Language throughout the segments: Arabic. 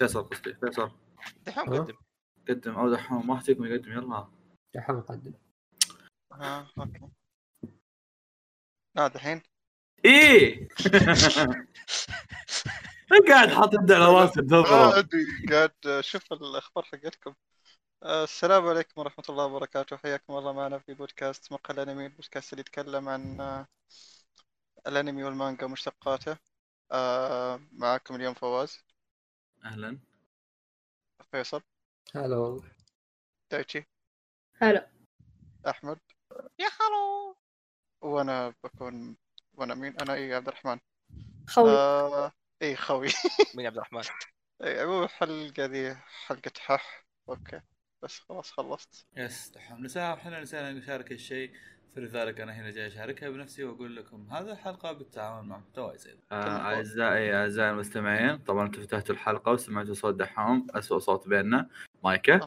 فيصل قصدي. فيصل. دحين ها؟ مقدم قدم. أو دحوم. ما فيكم يقدم. يلا. دحين نقدم ها أوكي. لا دحين. إيه. قاعد حاط يده على راسي آه، قاعد أشوف الأخبار حقتكم. آه، السلام عليكم ورحمة الله وبركاته. حياكم الله معنا في بودكاست مقال الأنمي البودكاست اللي يتكلم عن آه، الأنمي والمانجا ومشتقاته. آه، معاكم اليوم فواز. أهلا. فيصل. هلا والله. دايتشي هلا. أحمد. يا هلو وأنا بكون وأنا مين؟ أنا اي عبد الرحمن. خوي. آه اي خوي. مين عبد الرحمن؟ اي عموما الحلقة ذي حلقة حح. okay. بس خلاص خلصت. يس نساء إحنا نسينا نشارك الشيء. فلذلك أنا هنا جاي أشاركها بنفسي وأقول لكم هذه الحلقة بالتعاون مع محتوى زين آه أعزائي أعزائي المستمعين طبعا أنتم فتحتوا الحلقة وسمعتوا صوت دحوم اسوء صوت بيننا. مايكه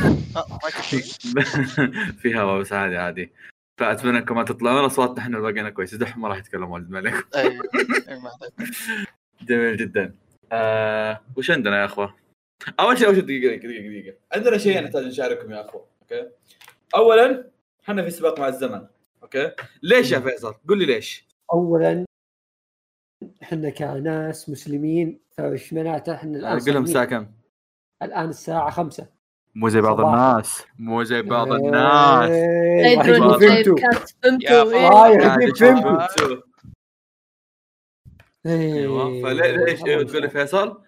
مايك؟ شوي. في هواء بس عادي. عادي فأتمنى أنكم ما تطلعون اصواتنا إحنا بقينا كويس. دحوم ما راح يتكلم ولد اي ما عليك. جميل جدا. آه وش عندنا يا أخوة؟ أول شيء أول شيء دقيقة دقيقة دقيقة عندنا شيء نحتاج نشارككم يا أخوة أوكي؟ اولا إحنا في سباق مع الزمن أوكي ليش يا فيصل؟ قول لي ليش؟ اولا إحنا كناس مسلمين فايش معناته إحنا الآن قول لهم. الساعة كم؟ الآن الساعة 5 مو زي بعض. الناس مو زي بعض الناس إيه، راح طيب، طيب فهمتوا فهمتوا إيه. آه،. أيوه فليش أيوه تقول لي فيصل؟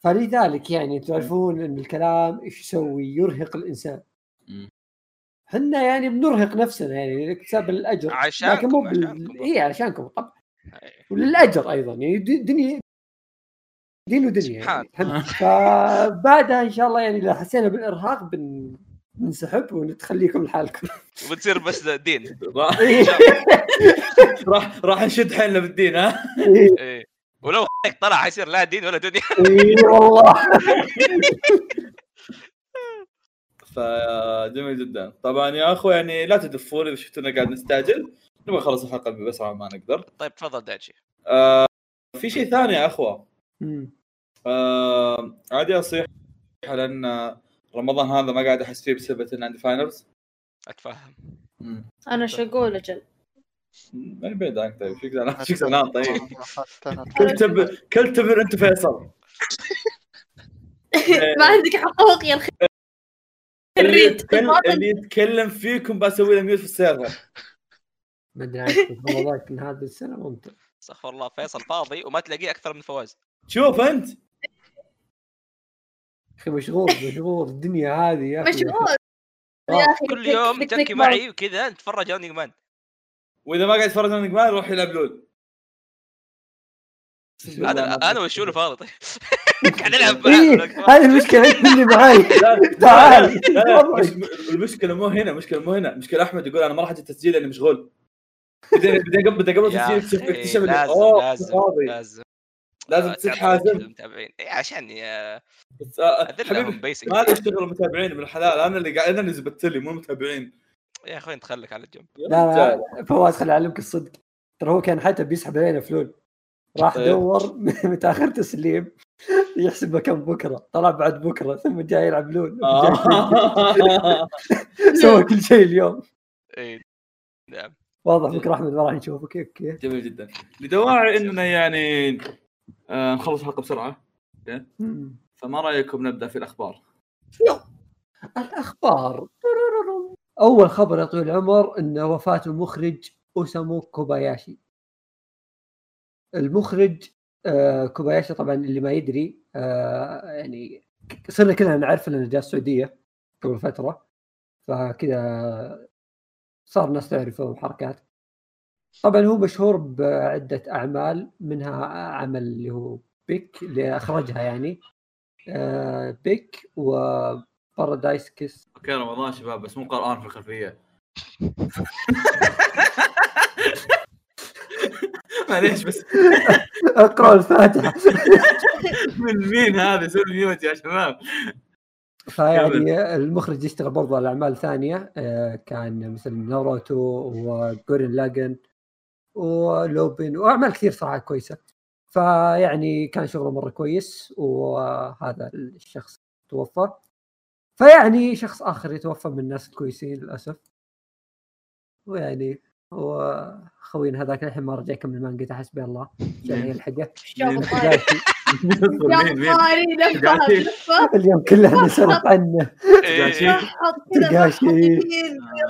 فلذلك يعني تعرفون إن الكلام إيش يسوي يرهق الإنسان. إحنا يعني بنرهق نفسنا يعني لاكتساب الأجر عشانكم- لكن مو بال... عشانكم. اي عشانكم طبعا إيه. وللأجر أيضا يعني دنيا دين ودنيا سبحان. يعني. فبعدها إن شاء الله يعني إذا حسينا بالإرهاق بن... ننسحب ونتخليكم لحالكم وبتصير بس دين راح إيه. راح راح نشد حيلنا بالدين ها؟ إيه. إيه. ولو طلع حيصير لا دين ولا دنيا اي والله فجميل جدا. طبعا يا اخو يعني لا تدفوني إذا شفتونا قاعد نستعجل. نبغى نخلص الحلقة باسرع ما نقدر. طيب تفضل دايتشي. آه في شيء ثاني يا أخوة. آه عادي أصيح لأن رمضان هذا ما قاعد أحس فيه بسبب إن عندي finals أتفهم. أنا شقول أجل ماني بعيد عنك طيب. شو زعلان شو زعلان طيب. كل تبر كل تبر أنت فيصل. ما عندك حقوق يا الخ- اللي يتكلم اللي يتكلم فيكم بسوي له mute في ال server. ما أدري عنك هذه السنة ممتع. استغفر الله فيصل فاضي وما تلاقيه أكثر من فواز. شوف أنت. أخي مشغول مشغول. الدنيا هذه يا أخي. مشغول. آه. يا أخي كل يوم تك- تكي تك- معي وكذا نتفرج اوني مان وإذا ما قاعد يتفرج على ما يروح يلعب LoL. هذا أنا والشولو فاضي طيب. قاعد ألعب إيه، معاه. هذه المشكلة إنت اللي معاي تعال. المشكلة مو هنا المشكلة مو هنا. المشكلة أحمد يقول أنا ما راح أجي التسجيل لأني مشغول. بدي قبل بدي قبل التسجيل اكتشف لازم لازم لازم. لازم آه، تصير حازم. المتابعين إيه، عشان آه، بيسك ما أشتغل المتابعين من الحلال. أنا اللي قاعد أنا اللي زبدت لي مو المتابعين يا أخوي نتخلك على الجنب؟ لا. لا فواز خليني أعلمك الصدق. ترى هو كان حتى بيسحب علينا ف LoL. راح إيه. دور متأخر تسليم يحسب كم بكرة طلع بعد بكرة ثم جاي يلعب LoL آه. سوى كل شيء اليوم. إيه. نعم. واضح بكرة أحمد ما راح نشوفك. okay جميل جدا. لدواعي إننا يعني آه، نخلص الحلقة بسرعة. فما رأيكم نبدأ في الأخبار؟ الأخبار. أول خبر يا طويل العمر إن وفاة المخرج أوسامو كوباياشي. المخرج آه كوباياشي طبعا اللي ما يدري آه يعني صرنا كلنا نعرف إنه جاء السعودية قبل فترة فكذا صار الناس تعرفه حركات طبعا هو مشهور بعدة أعمال منها عمل اللي هو بيك اللي أخرجها يعني آه Beck و Paradise Kiss okay رمضان شباب بس مو قرآن في الخلفية. معليش بس. اقرأ الفاتحة. من مين هذا؟ سوي mute يا شباب؟ فيعني المخرج يشتغل برضو على أعمال ثانية. آه، كان مثل ناروتو و Gurren Lagann ولوبين وأعمال كثير صراحة كويسة. فيعني كان شغله مرة كويس وهذا الشخص توفى. فيعني شخص آخر يتوفى من الناس الكويسين للأسف. ويعني هو خوينا هذاك الحين ما رجع يكمل مانجا حسبي الله. قاعد- لفه اليوم كله نسولف عنه. تقاشي؟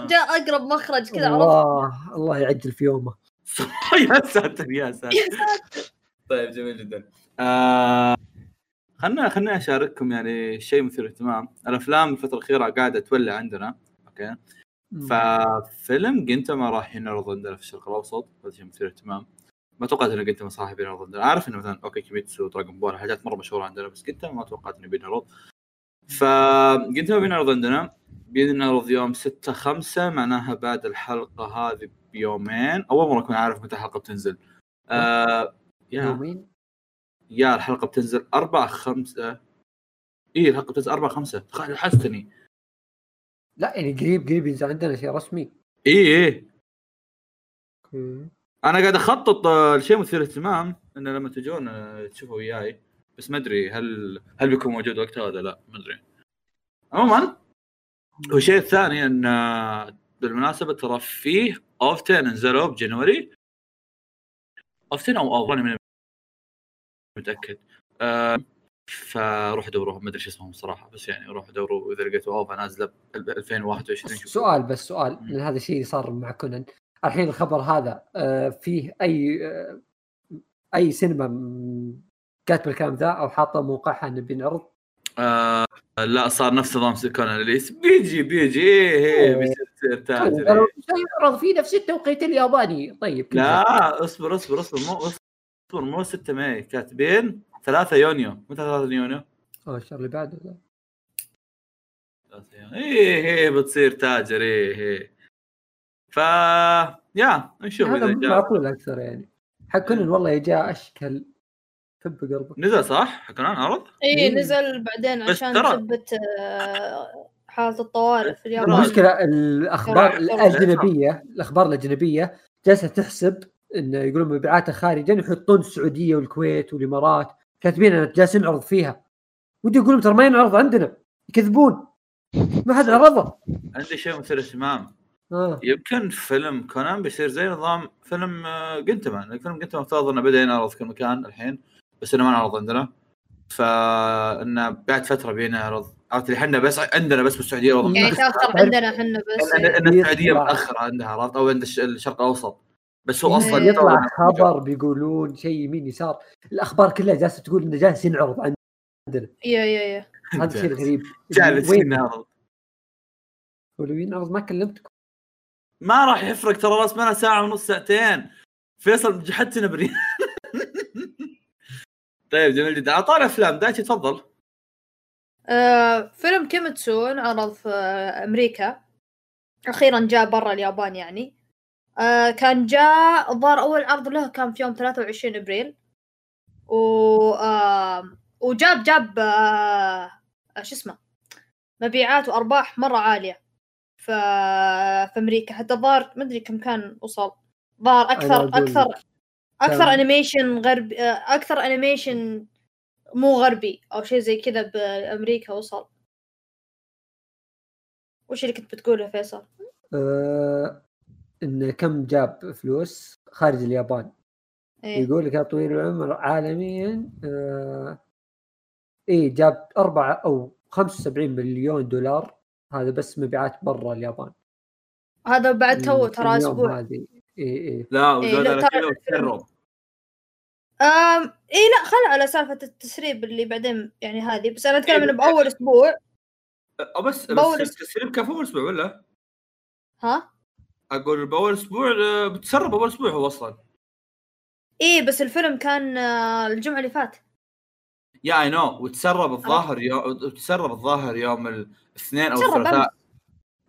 جاء أقرب مخرج كذا عرفت؟ الله الله يعجل في يومه. يا ساتر. يا ساتر. طيب جميل جدا. آه خلنا خلنا أشارككم يعني شيء مثير اهتمام. الأفلام الفترة الأخيرة قاعدة تولع عندنا okay؟ ففيلم جنتما راح ينعرض عندنا في الشرق الأوسط هذا شيء مثير اهتمام ما توقعت انه جنتما صراحة بينعرض عندنا عارف انه مثلا okay كيميتسو و Dragon Ball حاجات مرة مشهورة عندنا بس جنتما ما توقعت إنه بينعرض فجنتما بينعرض عندنا بينعرض يوم 6 5 معناها بعد الحلقة هذه بيومين. أول مرة أكون عارف متى الحلقة بتنزل. آه يومين؟ يا الحلقة بتنزل 4 5 اي الحلقة بتنزل 4 5 حستني لا يعني قريب قريب ينزل عندنا شيء رسمي. اي اي أنا قاعد أخطط آه، لشيء مثير اهتمام انه لما تجون آه، تشوفوا وياي. بس ما أدري هل هل بيكون موجود وقتها ولا لا؟ ما أدري. عموما والشيء الثاني إن آه، بالمناسبة ترى فيه اوفتين نزلوا ب January اوفتين أو أو ماني متأكد. آه، فروحوا دوروهم ما أدري شو اسمهم صراحة بس يعني روحوا دوروا اذا لقيتوا OVA نازلة ب 2021 شوفوا. سؤال بس سؤال. لأن هذا الشيء صار مع كونان الحين الخبر هذا آه، فيه أي آه، أي سينما كاتب الكلام ذا أو حاطه موقعها إنه بينعرض آه لا صار نفس نظام سكون اليس بيجي بيجي إيه إيه إيه. سيعرض في نفس التوقيت الياباني طيب. لا اصبر اصبر اصبر مو اصبر مو 6 ماي كاتبين 3 يونيو. متى 3 يونيو؟ آه الشهر اللي بعده ذا. 3 يونيو. إيه إيه بتصير تاجر. إيه إيه. ف يا نشوف هذا إذا جاء. معقول أكثر يعني. حق كونان والله جاء أشكل. حب قلبك. نزل صح؟ حكون عرض؟ اي إيه. نزل بعدين عشان تثبت آه، حالة الطوارئ في اليابان. المشكلة الأخبار الأجنبية الأخبار الأجنبية جالسة تحسب انه يقولون مبيعاتها خارجا يحطون السعودية والكويت والإمارات. كاتبين أن جالسين نعرض فيها. ودي يقولون ترى ما ينعرض عندنا. يكذبون. ما حد عرضه. عندي شيء مثير اهتمام. آه. يمكن فيلم كونان بيصير زي نظام فيلم آه، جنتمان. فيلم جنتمان افترض إنه بدأ ينعرض في كل مكان الحين بس إنه ما انعرض عندنا. فإنه بعد فترة بينعرض. عرفت اللي إحنا بس عندنا بس بالسعودية يعني. تاخر عندنا إحنا بس. ان. إن السعودية. متأخرة عندها عرفت؟ أو عند الش- الشرق الأوسط. بس هو أصلا. يطلع خبر بيقولون شيء يمين يسار. الأخبار كلها جالسة تقول إنه جالس ينعرض عندنا. يا يا يا. هذا الشيء الغريب جالس ينعرض. ولو ينعرض ما كلمتكم. ما راح يفرق ترى راس مالها ساعة ونص ساعتين. فيصل جحدتنا بريال. طيب جميل جدا. على أفلام. دايتشي تفضل. آه، فيلم كيميتسو انعرض في آه، أمريكا. أخيرا جاء برا اليابان يعني. آه، كان جاء الظاهر أول عرض له كان في يوم 23 إبريل. و آه، وجاب جاب آه، شو اسمه مبيعات وأرباح مرة عالية. في في أمريكا. حتى الظاهر ما أدري كم كان وصل. أنا أكثر أكثر أكثر كان- animation غربي آه، أكثر animation مو غربي أو شيء زي كذا بأمريكا وصل. وش اللي كنت بتقوله فيصل؟ آه انه كم جاب فلوس خارج اليابان. إيه. يقول لك يا طويل العمر عالميا آه إيه جاب أربعة أو 75 مليون دولار. هذا بس مبيعات برا اليابان. هذا بعد تو ترى أسبوع. إيه إيه. لا إيه، وزاد لا، على كذا وتسرب أم اي لا خل على سالفة التسريب اللي بعدين يعني هذه. بس أنا أتكلم إنه بأول أسبوع. أه، بس بس التسريب كان في أول أسبوع ولا؟ ها؟ أقول بأول أسبوع آه، بتسرب اول أسبوع هو أصلا. اي بس الفيلم كان آه، الجمعة اللي فات. yeah I know وتسرب الظاهر يوم تسرب الظاهر يوم الاثنين أو الثلاثاء.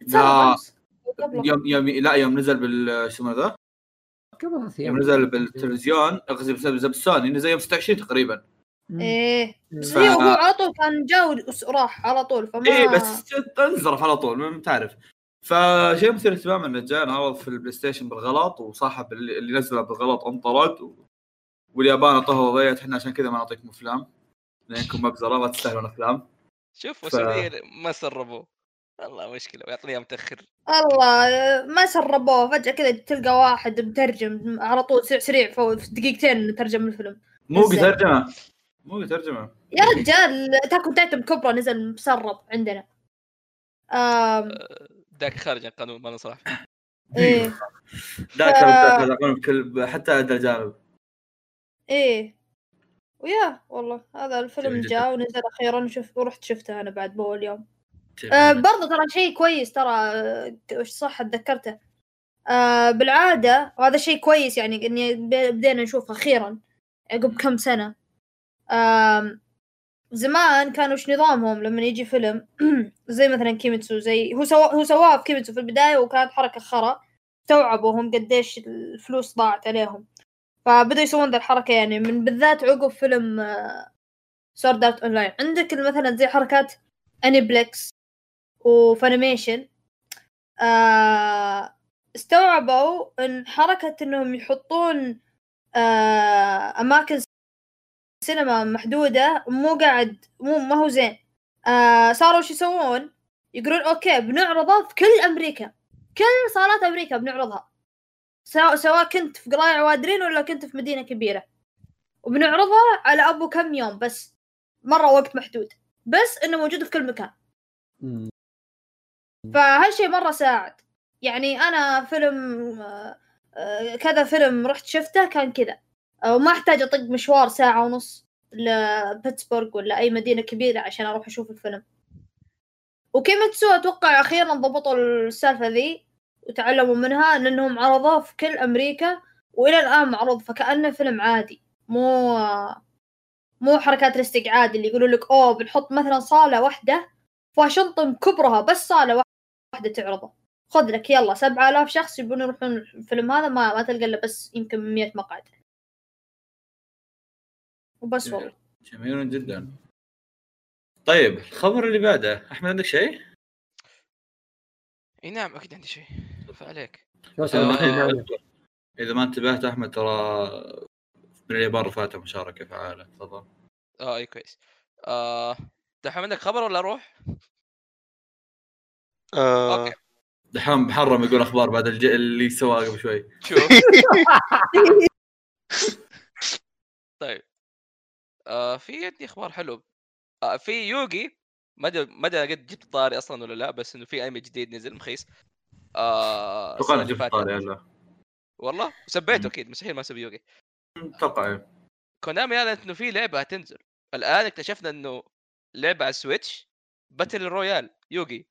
تسرب لا. يوم يوم لا يوم نزل بال شو اسمه ذا قبل ثلاث يوم. نزل بالتلفزيون. قصدي بس- بس- بالسوني نزل يوم 26 تقريبا. إيه. بس ف- هو على طول كان جاء وراح على طول فما إيه بس انزرف على طول ما تعرف. فشيء مثير اهتمام انه جاء انعرض في ال PlayStation بالغلط وصاحب اللي اللي نزله بالغلط انطرد و... واليابان اعطوها وضعية. إحنا عشان كذا ما نعطيكم افلام. لانكم مبزره ما تستاهلون افلام. شوف ف- ما سربوه. والله مشكلة ويعطيني اياه متاخر الله ما سربوه. فجأة كذا تلقى واحد مترجم على طول سريع سريع في دقيقتين ترجم الفيلم. مو؟ ترجمة. مو ترجمة. يا رجال تاكو تايتم كبرى نزل مسرب عندنا. آم ذاك خارج عن القانون ما نصح إيه. ذاك ف- هذا بكل حتى ادى الجانب إيه. ويا والله هذا الفيلم. جاء ونزل أخيرا وشف ورحت شفته أنا بعد أول يوم. آه برضه ترى شيء كويس ترى آه، وش صح اتذكرته آه بالعادة وهذا شيء كويس يعني إني بدينا نشوفه أخيرا عقب كم سنة. آم زمان كانوا وش نظامهم؟ لما يجي فيلم زي مثلا كيميتسو زي هو سوا هو سواها في كيميتسو في البداية وكانت حركة خرا استوعبوا هم قديش الفلوس ضاعت عليهم. فبدأوا يسوون ذا الحركة يعني من بالذات عقب فيلم Sword Art Online عندك مثلا زي حركات Aniplex و Funimation آه استوعبوا إن حركة إنهم يحطون آه أماكن سينما محدودة مو قاعد مو ما هو زين. آه صاروا وش يسوون؟ يقولون أوكي بنعرضه في كل أمريكا. كل صالات أمريكا بنعرضها. سواء كنت في قرايع وادرين ولا كنت في مدينة كبيرة. وبنعرضها على أبو كم يوم بس. مرة وقت محدود. بس إنه موجود في كل مكان. فهالشيء مرة ساعد. يعني أنا فيلم آه، آه، كذا فيلم رحت شفته كان كذا. وما أحتاج أطق مشوار ساعة ونص لبيتسبورغ ولا أي مدينة كبيرة عشان أروح أشوف الفيلم. وكيميتسو أتوقع أخيرا ضبطوا السالفة ذي وتعلموا منها لأنهم عرضوه في كل أمريكا وإلى الآن معروض فكأنه فيلم عادي. مو مو حركات الاستقعاد اللي يقولوا لك أوه بنحط مثلا صالة واحدة في واشنطن كبرها بس صالة واحدة تعرضه. خذ لك يلا سبعة آلاف شخص يبون يروحون الفيلم هذا ما ما تلقى إلا بس يمكن 100 مقعد. وبس والله. جميل جدا. طيب الخبر اللي بعده أحمد عندك شيء؟ إي نعم أكيد عندي شيء. فعليك آه،. إذا ما انتبهت أحمد ترى من اليابان رفعته مشاركة فعاله تفضل. آه أي كويس. آه دحين عندك خبر ولا أروح؟ آه. أوكي. دحين محرم يقول أخبار بعد الج... اللي سواه قبل شوي. شوف. طيب. آه في عندي أخبار حلو. آه في يوغي ما أدري ما أدري قد جبت طاري أصلا ولا لا بس إنه في أنمي جديد نزل مخيس آه أتوقع اللي جبت. طاري هلا والله؟ وسبيته مم. أكيد مستحيل ما أسوي يوغي أتوقع إيه. Konami اعلنت إنه في لعبة هتنزل. الآن اكتشفنا إنه لعبة على ال Switch battle royale يوغي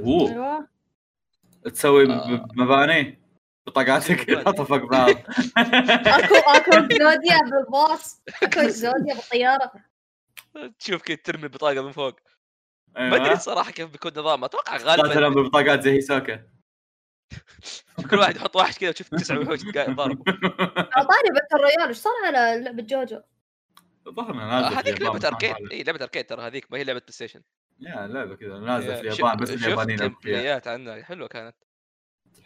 أوه. أيوه. تسوي آه. مباني بطاقاتك مباني. تحطها فوق بعض. Exodia بالباص Exodia بالطيارة. تشوف كيف ترمي البطاقه من فوق. ما أيوة. أدري صراحة كيف بيكون نظام أتوقع غالبا بالبطاقات زي هيسوكا كل واحد يحط واحد كذا وتشوف تسع وحوش على طاري battle royale إيش صار على لعبة جوجو؟ الظاهر نازله في هذيك لعبة بس arcade. إي لعبة arcade ترى هذيك ما هي لعبة PlayStation يا لعبة كذا. نازله في يا، اليابان بس اليابانيين عنها. حلوة كانت.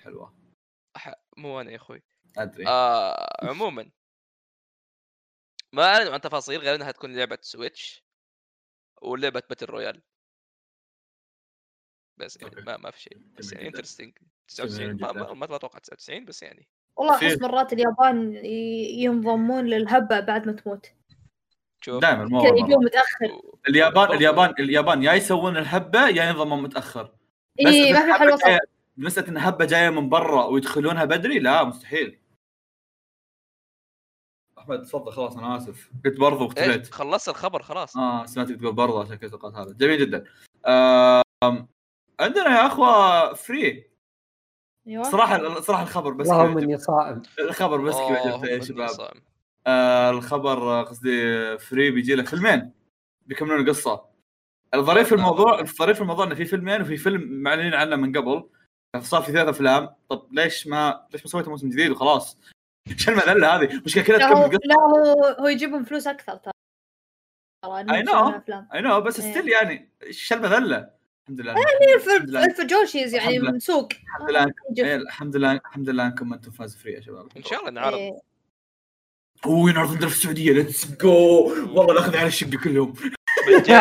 حلوة. أح... مو أنا يا أخوي. أدري. آه عموما. ما اعلنوا عن تفاصيل غير إنها تكون لعبة Switch ولعبة battle royale بس يعني. ما ما في شيء. بس يعني. interesting 99 ما. ما, ما أتوقع 99 بس يعني. والله أحس مرات اليابان ينضمون للهبة بعد ما تموت. شوف. دائما مو يجون. متأخر. اليابان اليابان اليابان يا يسوون الهبة يا ينضمون متأخر. بس اي إيه، ما في حل وسط مسألة إن هبة جاية من برا ويدخلونها بدري؟ لا مستحيل. أحمد تفضل خلاص أنا آسف. قلت برضو إيه واختليت خلصت الخبر خلاص. آه سمعتك تقول برضو عشان كذا توقعت هذا. جميل جدا. آم، عندنا يا أخوة فري. أيوه. صراحة صراحة الخبر بس اللهم إني صائم. الخبر بس كذا آه، عجبته يا شباب. آه الخبر آه، قصدي Free بيجي له فيلمين. بيكملون القصة. الظريف في الموضوع الظريف في الموضوع انه في فيلمين وفي فيلم معلنين عنه من قبل. صار في ثلاث أفلام. طب ليش ما ليش ما سويتوا موسم جديد وخلاص؟ إيش المذله هذه؟ مشكلة كذا لا هو لا هو هو يجيبهم فلوس أكثر ترى. يسوون أفلام. I know بس إيه. still يعني إيش المذله الحمد لله. لله. الف جوشيز يعني. من سوق الحمد لله. يجي- إيه، الحمد لله. الحمد لله إنكم أنتم fans Free يا شباب. إن شاء الله نعرض. إيه. أوه ينعرض عندنا في السعودية. let's go والله ناخذ على الشقة كلهم. دقيقتين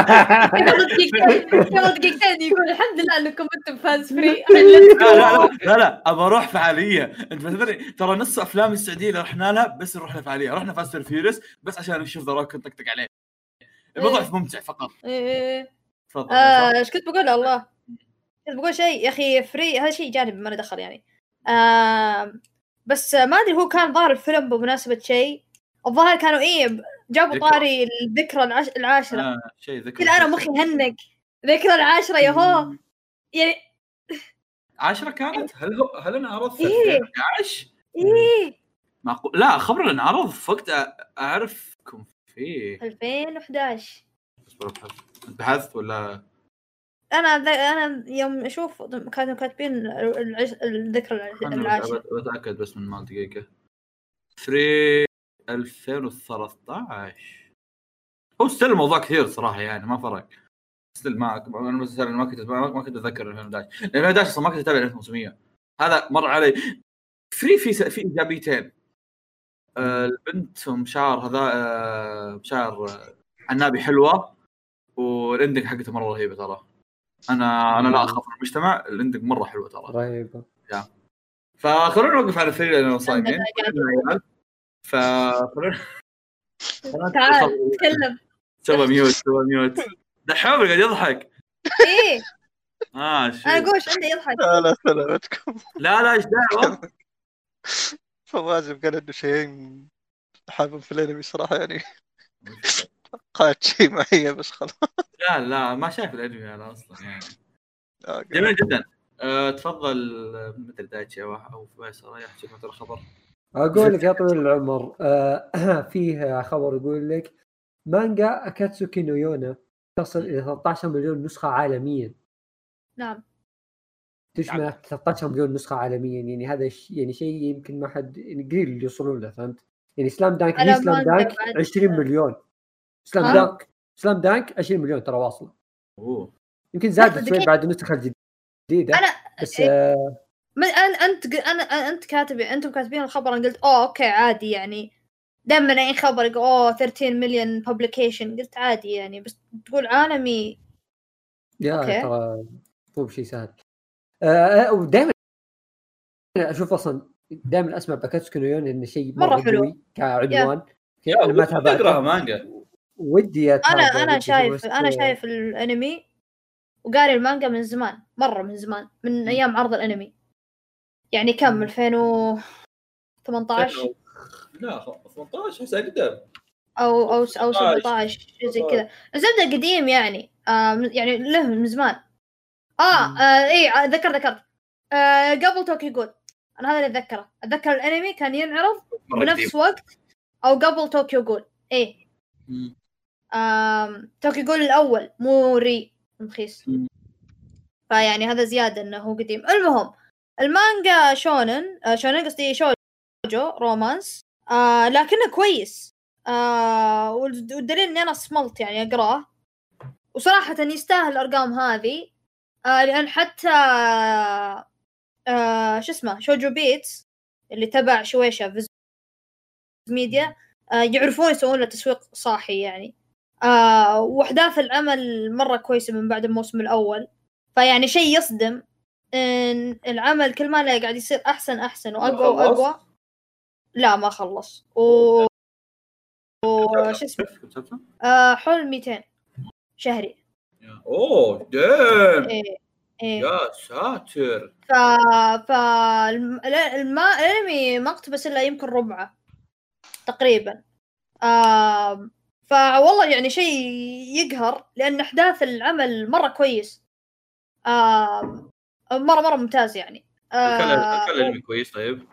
قبل دقيقتين يقول الحمد لله إنكم أنتم fans Free لا لا لا ابى أروح فعالية. أنت تدري ترى نص أفلام السعودية اللي رحنا لها بس نروح لفعاليه رحنا Fast Furious بس عشان نشوف The Rock نطقطق عليه. الموضوع إيه. ممتع فقط. إيه. تفضل. آه، إيش كنت بقول؟ الله. كنت بقول شيء. يا أخي فري هذا شيء جانبي ما له دخل يعني. آه بس ما أدري هو كان ظاهر الفيلم بمناسبة شيء. الظاهر كانوا إيه جابوا ذكرى. طاري الذكرى العش... العاشرة. آه شيء ذكر كذا أنا مخي هنق ذكرى العاشرة يا هو يعني عشرة كانت؟ هل هو هل انعرض في إيه. 2011 إيه. معقول. لا خبر انعرض في وقت أ- أعرفكم فيه. 2011 اصبر ابحث انت بحثت ولا؟ أنا ذ... أنا يوم أشوف كانوا كاتبين العش... الذكرى العاشرة. بت- بتاكد بس من مال دقيقة. Free 2013 هو still الموضوع كثير صراحة يعني ما فرق. still ما أنا بس ما كنت ما ما كنت أتذكر 2011 لأن 2011 أصلا ما كنت أتابع 1500 هذا مر علي. Free في س- في إيجابيتين. آه، البنت مشاعر هذا آه، مشاعر آه، عنابي حلوة. وال ending حقته مرة رهيبة ترى. أنا أنا لا أخاف من المجتمع. ال ending مرة حلوة ترى. رهيبة. فخلونا نوقف على فري لأنه صايمين. قاعد. فخلونا تعال تكلم. سوى mute سوى mute. دحوم قاعد يضحك. إيه. آه شو أنا أقول إيش عنده يضحك. لا لا سلامتكم لا لا إيش دعوة؟ فواز قال إنه شيئين حابب في الأنمي صراحة يعني. قاد شيء معي بس خلاص. لا لا ما شايف الأنمي أنا أصلا يعني. آه، جميل جدا. أه تفضل آه، مدري دايتشي أو فيصل يحكي مثل خبر؟ أقول لك يا طويل العمر آه فيه خبر يقول لك مانجا أكاتسوكي نو يونا تصل إلى 13 مليون نسخة عالميا نعم تشمل 13 مليون نسخة عالميا يعني هذا ش... يعني شيء يمكن ما حد يعني قليل اللي يوصلون له فهمت؟ يعني Slam Dunk هي Slam Dunk بعد. 20 مليون Slam؟ Dunk Slam Dunk 20 مليون ترى واصلة أوه يمكن زادت شوي. بعد النسخة الجديدة أنا بس إيه. آه ما أن- أنت أنا أنت كاتب أنتم كاتبين الخبر أنا قلت أوه okay عادي يعني. دائما أي خبر يقول أوه 13 مليون publication قلت عادي يعني بس تقول عالمي. yeah. ترى مو بشيء سهل. آه ودائما أشوف أصلا دائما أسمع باكاتسوكي نو يونا انه شيء مرة مرة حلو. كعنوان. yeah أنا ما ودي تابعته. اقراها مانجا. ودي أنا أتابع، أنا شايف أنا شايف الأنمي وقاري المانجا من زمان مرة من زمان من أيام عرض الأنمي. يعني كم؟ 2018 لا 18 احس اقدم أو أو أو 16. 17 شيء زي كذا. الزبده قديم يعني. آه يعني له من زمان. آه. آه إي آه، ذكر ذكرت. آه قبل Tokyo Ghoul. أنا هذا اللي أتذكره. أتذكر الأنمي كان ينعرض. بنفس وقت أو قبل Tokyo Ghoul. مم. آم... Tokyo Ghoul الأول مو re مخيس. مم. فيعني هذا زيادة إنه هو قديم. المهم المانجا شونن آه شونن قصدي شوجو romance آه لكنه كويس. آه والد- والدليل إني أنا صملت يعني أقرأه. وصراحة يستاهل الأرقام هذه. آه لأن حتى آه شو اسمه Shojo Beat اللي تبع شويشا Viz Media آه يعرفون يسوون له تسويق صاحي يعني. آه وأحداث العمل مرة كويسة من بعد الموسم الأول. فيعني شيء يصدم. إن العمل كل ما لا قاعد يصير أحسن أحسن وأقوى؟ وأقوى. لا ما خلص. و وش اسمه؟ آه حول 200 شهري. أوه دام إيه إيه. يا ساتر. ف ف. الأنمي ما اقتبس إلا يمكن ربعه تقريبا. آم... فوالله يعني شيء يقهر لأن أحداث العمل مرة كويس. آم... مره مرة ممتاز يعني آه، كان الانمي كويس طيب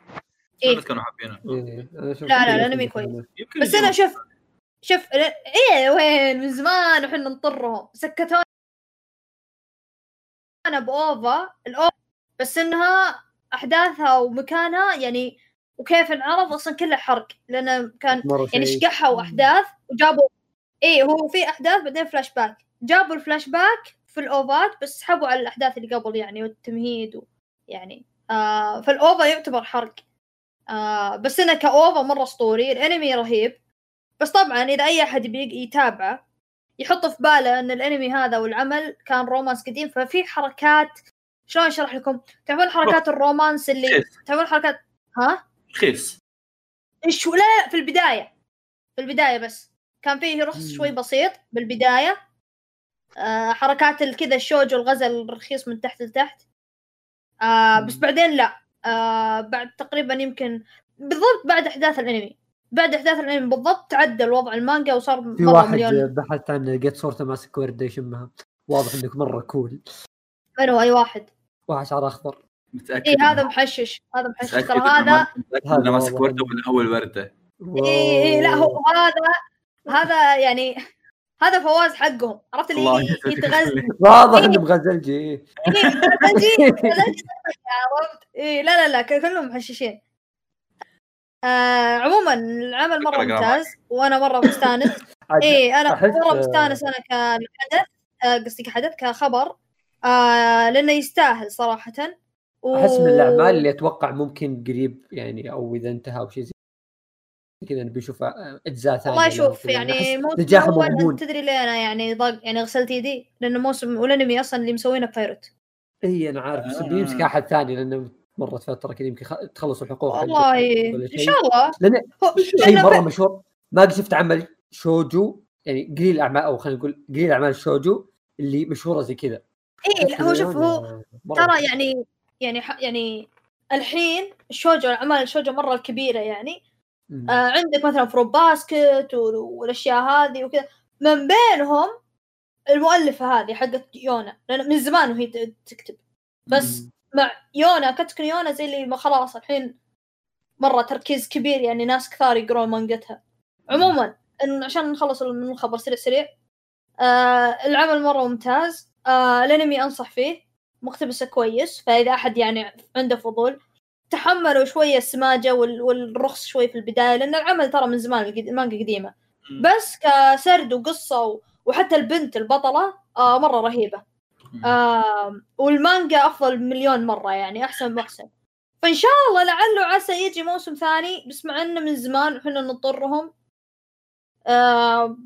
إيه. كانوا حابينه إيه، لا، لا، في كويس. بس أنا. شوف شوف إيه وين من زمان وحنا نطرهم سكتونا أنا بأوفا الأوفا بس إنها أحداثها ومكانها يعني وكيف انعرض أصلا كله حرق لأنه كان يعني. شقحوا أحداث وجابوا إيه هو في أحداث بعدين فلاش باك جابوا الفلاش باك في الأوفات بس سحبوا على الأحداث اللي قبل يعني والتمهيد و يعني آه فال OVA يعتبر حرق. آه بس إنه ك OVA مرة أسطوري الأنمي رهيب. بس طبعا إذا أي أحد يتابعه يحط في باله إن الأنمي هذا والعمل كان romance قديم ففي حركات شلون أشرح لكم؟ تعرفون حركات ال romance اللي تعرفون حركات ها؟ رخيص إيش لا لا في البداية. في البداية بس. كان فيه رخص. شوي بسيط بالبداية. آه حركات الكذا الشوج والغزل الرخيص من تحت لتحت. آه بس. بعدين لا. آه بعد تقريبا يمكن بالضبط بعد أحداث الأنمي. بعد أحداث الأنمي بالضبط تعدل وضع المانجا وصار في مرة واحد مليون. بحثت عن لقيت صورته ماسك ورده يشمها واضح إنك مرة كول منو أي واحد. واحد شعره أخضر. متأكد اي هذا محشش. هذا محشش. ترى هذا هذا ماسك ورده من أول وردة. اي اي لا هو هذا هذا يعني هذا فواز حقهم. عرفت اللي. يتغزل واضح إيه. انه مغزلجي إيه، غزلجي غزلجي عرفت؟ إيه لا لا لا كلهم محششين. آه عموما العمل مرة ممتاز وأنا مرة مستانس. إيه أنا مرة مستانس أنا كحدث آه، قصدي كحدث كخبر. آه لأنه يستاهل صراحة. و... أحس من الأعمال اللي أتوقع ممكن قريب يعني أو إذا انتهى أو شيء زي كذا نبي نشوف أجزاء ثانية والله لهم شوف. يعني الأول مضمون تدري ليه أنا يعني ضاق يعني غسلت يدي لأنه موسم والانمي أصلا اللي مسوينه بايروت إي أنا عارف بس آه. بيمسك أحد ثاني لأنه مرت فترة كذا يمكن تخلصوا الحقوق والله إن. شاء الله لأن هو- شيء مرة مشهور ما قد شفت عمل شوجو يعني قليل أعمال أو خلينا نقول قليل أعمال شوجو اللي مشهورة زي كذا لا، هو شوف هو آه، مرة ترى. يعني يعني ح- يعني الحين الشوجو الاعمال الشوجو مرة الكبيره يعني. آه عندك مثلا Fruits Basket والأشياء هذه وكذا. من بينهم المؤلفة هذه حقت يونا لأن من زمان وهي تكتب. بس مم. مع يونا كتكن يونا زي اللي ما خلاص الحين مرة تركيز كبير يعني ناس كثار يقرون مانجتها. عموما عشان نخلص من الخبر سريع سريع آه العمل مرة ممتاز. آه الانمي أنصح فيه مقتبسه كويس. فإذا أحد يعني عنده فضول تحملوا شوية السماجة وال- والرخص شوي في البداية لأن العمل ترى من زمان المانجا قديمة. بس كسرد وقصة. وحتى البنت البطلة آه مرة رهيبة. آه والمانجا أفضل مليون مرة يعني أحسن وأحسن فإن شاء الله لعله عسى يجي موسم ثاني بس مع إنه من زمان وحنا نضطرهم آه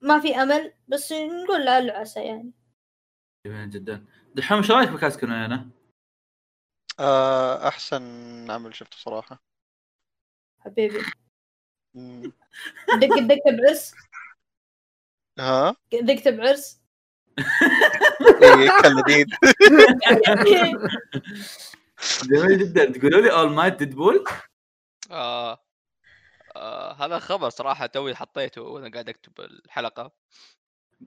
ما في أمل بس نقول لعله عسى يعني جميل جدا دحوم إيش رأيك بكاسكو أنا؟ آه، أحسن عمل شفته صراحة. حبيبي. مم. دق دق بعرس ها؟ دق بعرس إيه، كان لذيذ. جميل جدا. تقولوا لي All Might Deadpool آه. آه هذا خبر صراحة توي حطيته وأنا قاعد أكتب الحلقة.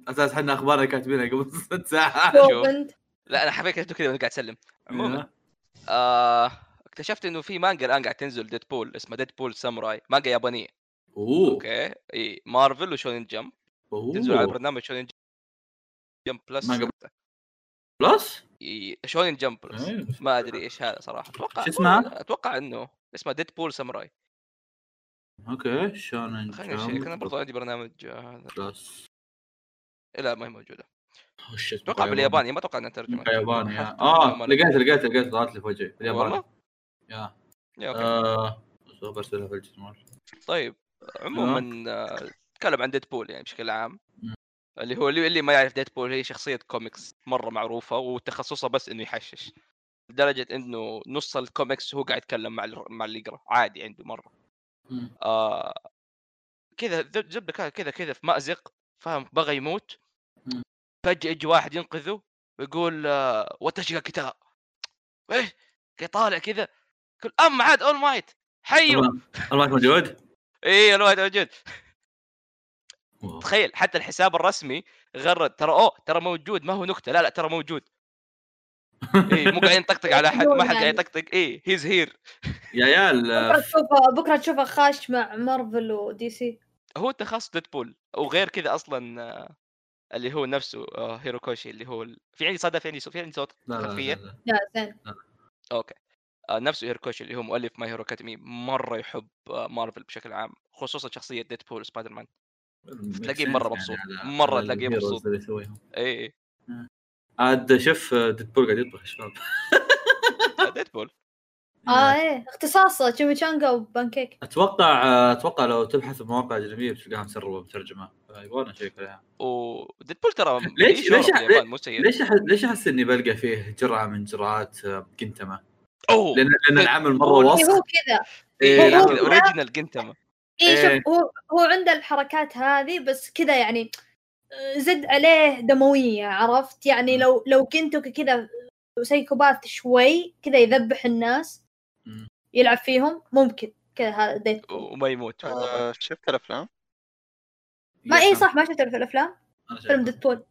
أساس إحنا أخبارنا كاتبينها قبل ست ساعات. شوف. لا أنا حبيت كتبته كذا وأنا قاعد أسلم. عموما. آه اكتشفت إنه في مانجا الآن قاعد تنزل Deadpool اسمها Deadpool Samurai مانجا يابانية. أوه. okay. إي Marvel و Shonen Jump. تنزل على برنامج Shonen Jump Plus Manga Plus؟ Shonen Jump Plus إيه. ما أدري إيش هذا صراحة. أتوقع اسمها؟ أتوقع إنه اسمها Deadpool Samurai okay Shonen خليني أشيك أنا برضو عندي برنامج آه، هذا. Plus لا ما هي موجودة. أوه، shit، أتوقع بالياباني ما أتوقع إنها ترجمة. مقا ياباني yeah. حسب آه. لقيت لقيت لقيت طلعت لي في وجهي بالياباني yeah. yeah okay. آه برسلها في الجمال طيب عموما نتكلم عن Deadpool يعني بشكل عام. اللي هو اللي, ما يعرف Deadpool هي شخصية كوميكس مرة معروفة وتخصصها بس إنه يحشش. لدرجة إنه نص الكوميكس هو قاعد يتكلم مع مع اللي يقرأ عادي عنده مم. آه كذا زبده كذا كذا في مأزق فاهم؟ بغى يموت. فجأة يجي واحد ينقذه ويقول آه وتشيغا كتاب؟ إيه كي طالع كذا يقول أم عاد أول مايت حيو. الله الله موجود؟ إيه الواحد موجود. تخيل حتى الحساب الرسمي غرد ترى أوه ترى موجود ما هو نكتة لا لا ترى موجود. إيه مو قاعد ينطقطق على أحد ما حد قاعد يطقطق. إيه he's here يا عيال بكرة آه، تشوفه بكرة تشوفه خاش مع مارفل ودي سي. هو تخصص ديدبول وغير كذا أصلا آه، اللي هو نفسه آه، هيروكوشي اللي هو ال... في عندي صدى في عندي صوت في عندي صوت لا لا خلفية. لا لا. لا. زين okay. آه، نفسه هيروكوشي اللي هو مؤلف My Hero Academy مرة يحب آه، مارفل بشكل عام خصوصا شخصية ديدبول وسبايدر مان تلاقيه مرة يعني مبسوط. على تلاقيه مبسوط. اي اي عاد شوف ديدبول قاعد يطبخ يا شباب ديدبول آه إيه. اختصاصه chimichanga و pancake. أتوقع أتوقع لو تبحث بمواقع أجنبية بتلقاها مسربه مترجمه يبغى نشيك عليها وديدبول ترى ليش- ليش- ليش ليش أحس إني بلقى فيه جرعة من جرعات آه، جنتما؟ أوه! لأن لأن العمل مرة إيه وسخ هو كذا. إيه، هو- original جنتما. اي إيه. شوف هو هو عنده الحركات هذه بس كذا يعني آه، زد عليه دموية عرفت؟ يعني. لو لو كنتوا كذا psychopath شوي كذا يذبح الناس. يلعب فيهم ممكن كذا هذا ديت وما يموت آه، شفت الأفلام؟ ما اي. صح ما شفته في الافلام فيلم. ديدبول.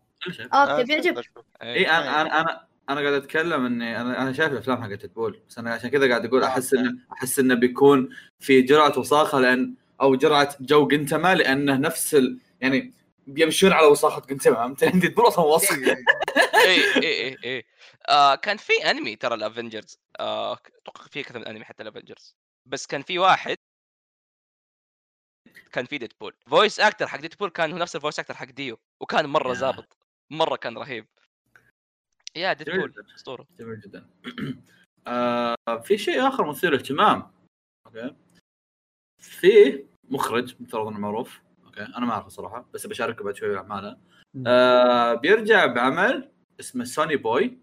آه آه، okay بيعجب شفت- اي إيه. أنا أنا أنا أنا قاعد أتكلم إني أنا أنا شايف الأفلام حقت ديدبول بس أنا عشان كذا قاعد أقول أحس. إنه أحس إنه بيكون في جرعة وساخة لأن أو جرعة جو جنتما لأنه نفس ال يعني بيمشون على وساخة جنتما فهمت ديدبول أصلا وسخ اي اي اي اي آه كان في أنمي ترى ال Avengers آه أتوقع في كذا من أنمي حتى ال Avengers بس كان في واحد كان في ديدبول voice actor حق ديدبول كان هو نفس ال voice actor حق ديو وكان مرة يا. ضابط مرة كان رهيب. يا ديدبول. أسطورة. جميل جدا. آه في شيء آخر مثير اهتمام okay? في مخرج مفترض إنه معروف okay? أنا ما أعرفه صراحة بس بشاركه بعد شوي باعماله آه بيرجع بعمل اسمه Sonny Boy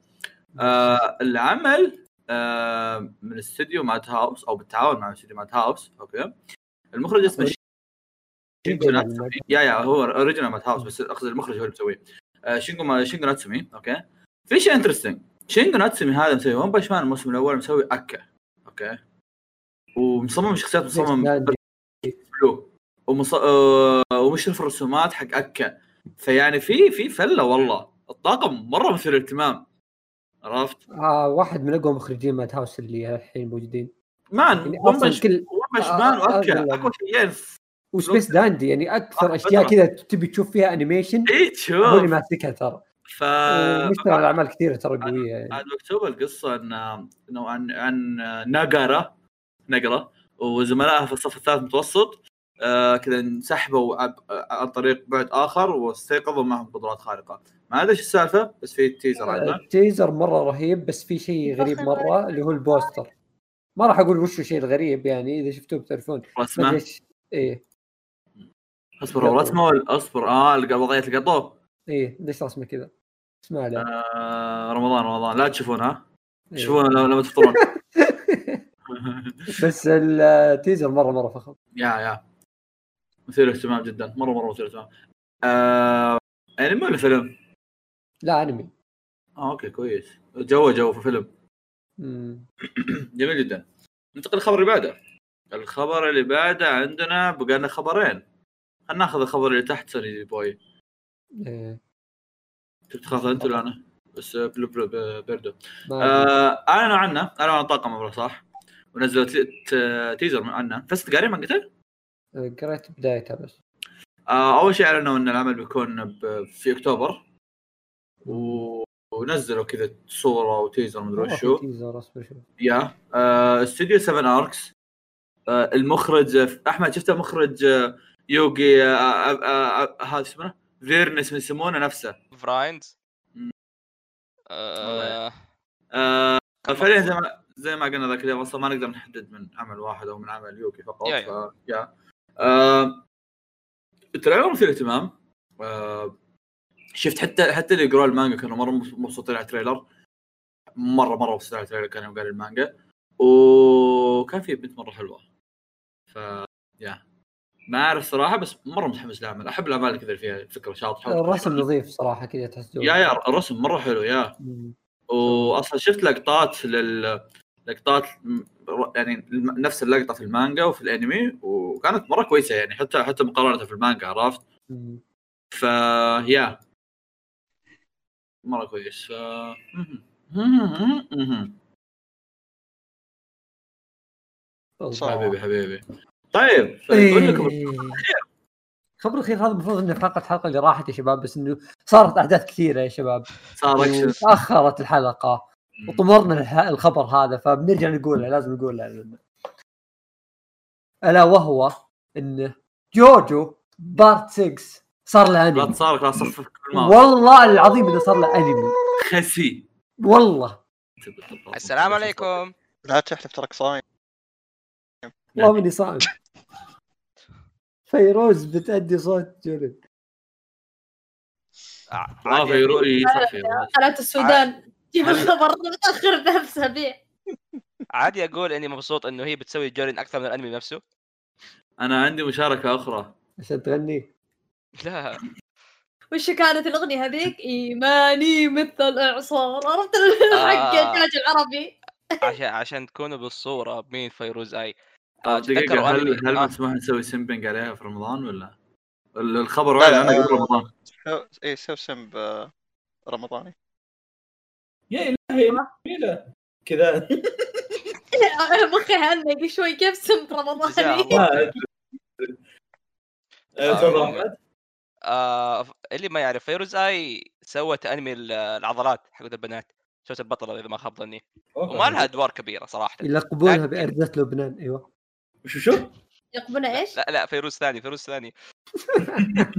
آه العمل آه من استوديو Madhouse أو بالتعاون مع استوديو Madhouse okay? المخرج اسمه شينجو ناتسومي. yeah yeah هو original Madhouse بس أقصد المخرج هو اللي مسويه. آه شينجو ما شينجو ناتسومي okay? في شيء interesting شينجو ناتسومي هذا مسوي One Punch Man الموسم الأول مسوي ACCA okay? ومصمم شخصيات مصمم بلو. ومص... آه، ومشرف الرسومات حق ACCA. فيعني في في فلة والله. الطاقم مرة مثير اهتمام عرفت؟ آه واحد من أقوى مخرجين Madhouse اللي الحين موجودين. man يعني One كل Punch آه، Man آه، و ACCA آه، اقوى شيئين و Space Dandy يعني أكثر آه، أشياء. كذا تبي تشوف فيها animation إي هو اللي تشوف ماسكها ترى. ف ومشتغل على اعمال كثيرة ترى قوية يعني. عاد مكتوب القصة إن إنه عن عن ناقاره نقره وزملائها في الصف الثالث متوسط آه كذا انسحبوا عن طريق بعد آخر واستيقظوا معهم قدرات خارقة. ما ادري إيش السالفة بس في تيزر عنه. التيزر مرة رهيب بس في شيء غريب مرة اللي هو البوستر. ما راح أقول وش الشيء الغريب يعني إذا شفتوه بتعرفون. رسمة؟ إيه. اصبر رسمة ولا اصبر. آه وضعيه القطو إيه ليش رسمة كذا؟ اسمع له آه رمضان رمضان. لا تشوفونها إيه. تشوفونها لما تفطرون بس ال teaser مرة مرة فخم. yeah yeah. مثير اهتمام جدا. مرة مرة مثير اهتمام. آه انمي ولا فيلم؟ لا انمي آه okay كويس جو جو في فيلم. جميل جدا ننتقل للخبر اللي بعده الخبر اللي بعده عندنا بقى لنا خبرين خلينا ناخذ الخبر اللي تحت Sonny Boy إيه. تبي تاخذ أنت ولا أنا؟ بس Blue Blue Period ما. آه أعلنوا عنه أعلنوا عن طاقم أبرة صح ونزلوا teaser من عنه فست قاري مانجته؟ قريت بدايتها بس آه أول شيء أعلنوا إن العمل بيكون في أكتوبر. ونزلوا كذا صورة و teaser مدري في teaser أصبر شوف yeah آه، استوديو 7 Arcs آه، المخرج آه، أحمد شفته مخرج آه، يوغي آه، آه، آه، آه، هذا اسمه؟ VRAINS يسمونه نفسه. VRAINS مم. آه آه، كان فعليا. زي ما زي ما قلنا ذاك اليوم أصلا ما نقدر نحدد من عمل واحد أو من عمل يوغي فقط yeah- ف... yeah. آه، ال trailer مثير اهتمام آه، شفت حتى حتى اللي يقرون المانجا كانوا مرة مبسوطين على ال trailer. مره مرة مبسوطين على ال trailer كانوا قراء المانجا. وكان في بنت مرة حلوة. ف يا ما أعرف صراحة بس مرة متحمس للعمل أحب الاعمال اللي كذا اللي فيها فكرة شاطحة. الرسم نظيف صراحة كذا تحس يا يا الرسم مرة حلو يا. واصلا شفت لقطات لل لقطات يعني نفس اللقطة في المانجا وفي الأنمي وكانت مرة كويسة يعني. حتى حتى مقارنة في المانجا عرفت؟ مم. مرة كويس ف. حبيبي حبيبي. طيب لكم إيه. خبر الخير. هذا المفروض إنه حلقة الحلقة اللي راحت يا شباب بس إنه صارت أحداث كثيرة يا شباب. صار اكشن تاخرت الحلقة. وطمرنا الخبر هذا فبنرجع نقوله لازم نقوله. ألا وهو انه جوجو part 6 صار له انمي كل ما والله العظيم انه صار له انمي خسي. والله. السلام عليكم. لا تحلف تراك صايم. والله ماني صعب فيروز بتأدي صوت فيرو أقول- إي صح فيروز. قناة السودان. جيب الخبر متاخر بثلاث اسابيع عادي أقول إني مبسوط إنه هي بتسوي جولين أكثر من الأنمي نفسه. أنا عندي مشاركة أخرى. عشان تغني. لا وش كانت الأغنية هذيك؟ إيماني مثل الإعصار عرفت آه. حق الإنتاج العربي عشان عشان تكونوا بالصورة مين فيروز أي آه، دقيقة تذكروا هل هل آه. مسموح نسوي simping عليها في رمضان ولا؟ ال- الخبر لا، وعد لا، عنه آه. قبل رمضان إيه سو سمب آه، رمضاني يا إلهي جميله كذا مخي هنق شوي كيف سم جزاء رمضاني. آه، تفضل آه اللي ما يعرف فيروز اي سوت أنمي ال- العضلات حقت البنات سوت البطلة إذا ما خاب ظني. وما لها أدوار كبيرة صراحة يلقبونها لكن- بأرزة لبنان أيوه شو شو؟ يقبلنا إيش؟ لا لا فيروز ثاني فيروز ثاني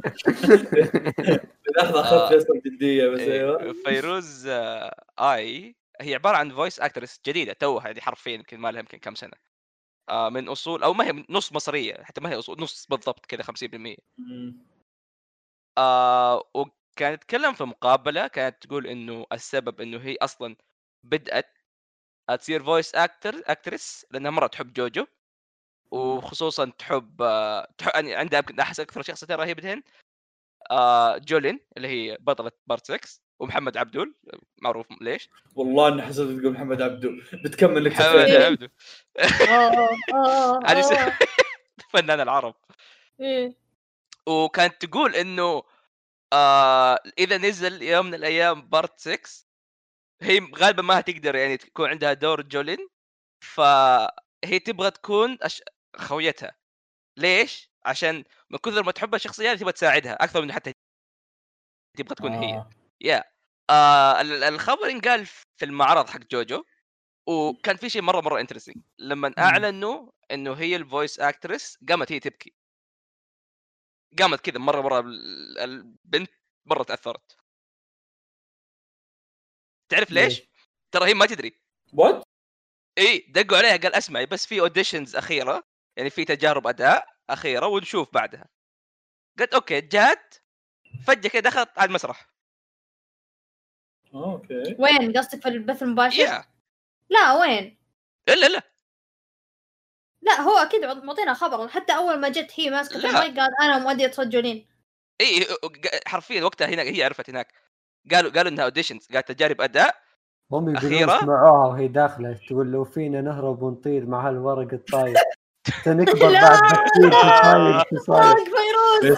لحظة آه. اخذت فيصل جدية بس إيه، أيوه فيروز آه، آي هي عبارة عن voice actress جديدة توها يعني حرفيا يمكن ما لها يمكن كم سنة آه من أصول أو ما هي نص مصرية حتى ما هي أصول نص بالضبط كذا 50% مم. آه وكانت تتكلم في مقابلة كانت تقول إنه السبب إنه هي أصلا بدأت تصير voice actor actress لأنها مرة تحب جوجو. وخصوصا تحب آه تحب يعني عندها يمكن احس أكثر شخصيتين رهيبتين آه جولين اللي هي بطلة part 6 ومحمد عبدول. معروف ليش؟ والله إني حسيت تقول محمد عبدو بتكمل لك محمد. عبدول. آه آه هذه س- آه. فنان العرب. إيه. وكانت تقول إنه آه إذا نزل يوم من الأيام بارت 6 هي غالبا ما هتقدر يعني تكون عندها دور جولين فهي تبغى تكون أش... خويتها. ليش؟ عشان من كثر ما تحب الشخصيه تبغى تساعدها أكثر من حتى تبغى تكون هي. آه. يا آه ال- الخبر انقال في المعرض حق جوجو وكان في شيء مرة مرة interesting لما أعلنوا إنه هي ال voice actress قامت هي تبكي. قامت كذا مرة مره ال- البنت مرة تأثرت. تعرف ليش؟ ترى هي ما تدري. what؟ اي دقوا عليها قال أسمعي بس في auditions أخيرة يعني في تجارب أداء أخيرة ونشوف بعدها. قلت okay جات فجأة كذا دخلت على المسرح. okay. وين؟ قصدك في البث المباشر؟ يا لا وين؟ الا لا. لا هو أكيد معطينا خبر حتى أول ما جت هي ماسكة. المايك قال أنا مؤدية صوت جولين إي حرفيا وقتها هنا هي عرفت هناك قالوا قالوا إنها auditions قالت تجارب أداء هم يقولون أخيرة؟ سمعوها وهي داخلة تقول لو فينا نهرب ونطير مع هالورق الطاير سنكبر لا. بعد بكثير تصاير تصاير فيروز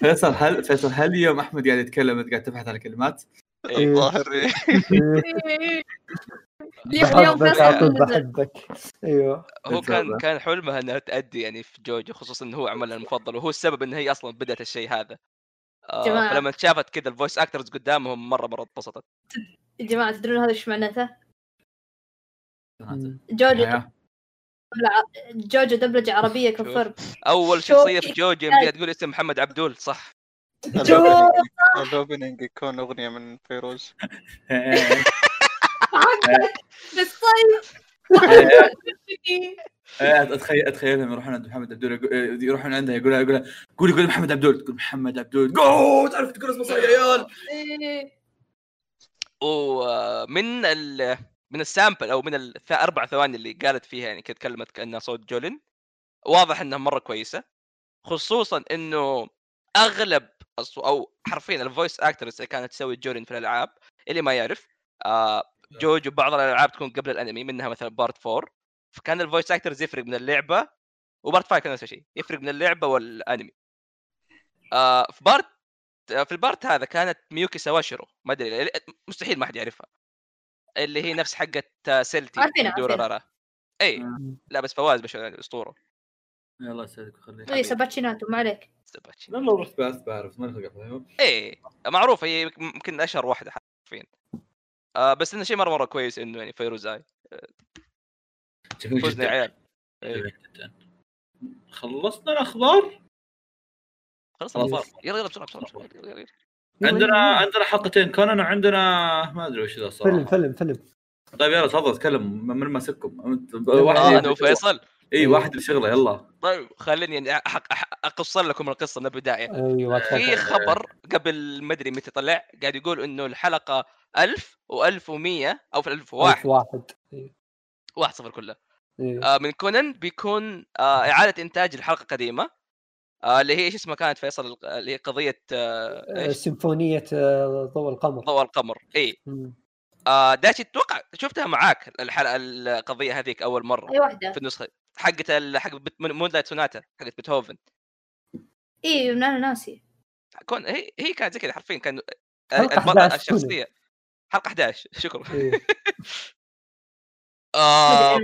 فيصل هل فيصل هل يوم أحمد قاعد يتكلم انت قاعد تبحث عن كلمات؟ إيه. الظاهر إيه. اليوم بحبك على طول نزل. بحبك أيوه هو كان. كان حلمها إنها تأدي يعني في جوجو خصوصا إنه هو عملها المفضل وهو السبب إن هي أصلا بدأت الشيء هذا آه. فلما شافت كذا ال voice actors قدامهم مرة مرة انبسطت يا جماعة تدرون هذا إيش معناته؟ جوجو. جوجو دبلجة عربية كفر أول شوف. شخصية في جوجو تقول اسم محمد عبدول صح ال opening يكون أغنية من فيروز. بس طيب إيه، اتخيل اتخيلهم يروحون عند محمد عبدول يقول- يروحون عندها يقول يقول قولي قولي محمد عبدول. تقول محمد عبدول. جو تعرف تقول اسمه صح يا عيال؟ إيه. ومن ال من ال sample أو من الاربع ثواني اللي قالت فيها يعني كانت تكلمت كأنها صوت جولين واضح إنها مرة كويسة خصوصا إنه أغلب الصو- أو حرفيا ال voice actress اللي كانت تسوي جولين في الألعاب اللي ما يعرف آه جوجو بعض الألعاب تكون قبل الأنمي منها مثلا part 4 فكان ال voice actress يفرق من اللعبة و part 5 كان نفس الشيء يفرق من اللعبة والأنمي. آه في part في ال part هذا كانت ميوكي سواشيرو ما أدري مستحيل ما حد يعرفها. اللي هي نفس حقت سيلتي عارفينها، دورارارا اي مم. لا بس فواز بش أسطورة. الله يسعدك ويخليك. اي سباتشيناتو ما عليك. سباتشي. لا لو رحت بعث بعرف ما ثقافة. إيه معروفة هي يمكن أشهر واحدة حرفيا. آه بس إنه شيء مره مرة كويس إنه يعني فيروز اي جميل فزنا يا جدا عيال إيه. جميل جدا. خلصنا الأخبار؟ خلاص. الأخبار. يلا يلا بسرعة بسرعة. بسرعة يلا يلا. عندنا عندنا حلقتين. كونان وعندنا ما أدري وش ذا فيلم صراحة فيلم فيلم. طيب يلا تفضل تكلم من ماسككم. يلا، واحد إيه، أنا وفيصل اي واحد اللي شغله يلا. طيب خليني يعني أقصر لكم القصة من البداية. أيوه في خبر قبل ما أدري متى طلع قاعد يقول إنه الحلقة 1000 و1100 أو في 1001 ألف واحد. إيه. واحد صفر كله. إيه. آه، من كونن بيكون آه، إعادة إنتاج الحلقة قديمة آه، اللي هي إيش اسمها كانت فيصل اللي هي قضية آه، آه، إيش؟ سيمفونية آه، ضوء القمر. ضوء القمر. اي. آه، داش أتوقع شفتها معاك الحلقة القضية هذيك أول مرة أي واحدة؟ في النسخة؟ حقت ال- حق Moonlight Sonata حقت بيتهوفن. اي أنا ناسي. كون هي هي كانت زي كذا حرفيا كان حلقة البطل 11 الشخصية. حلقة 11 شكرا. إيه. ما آه.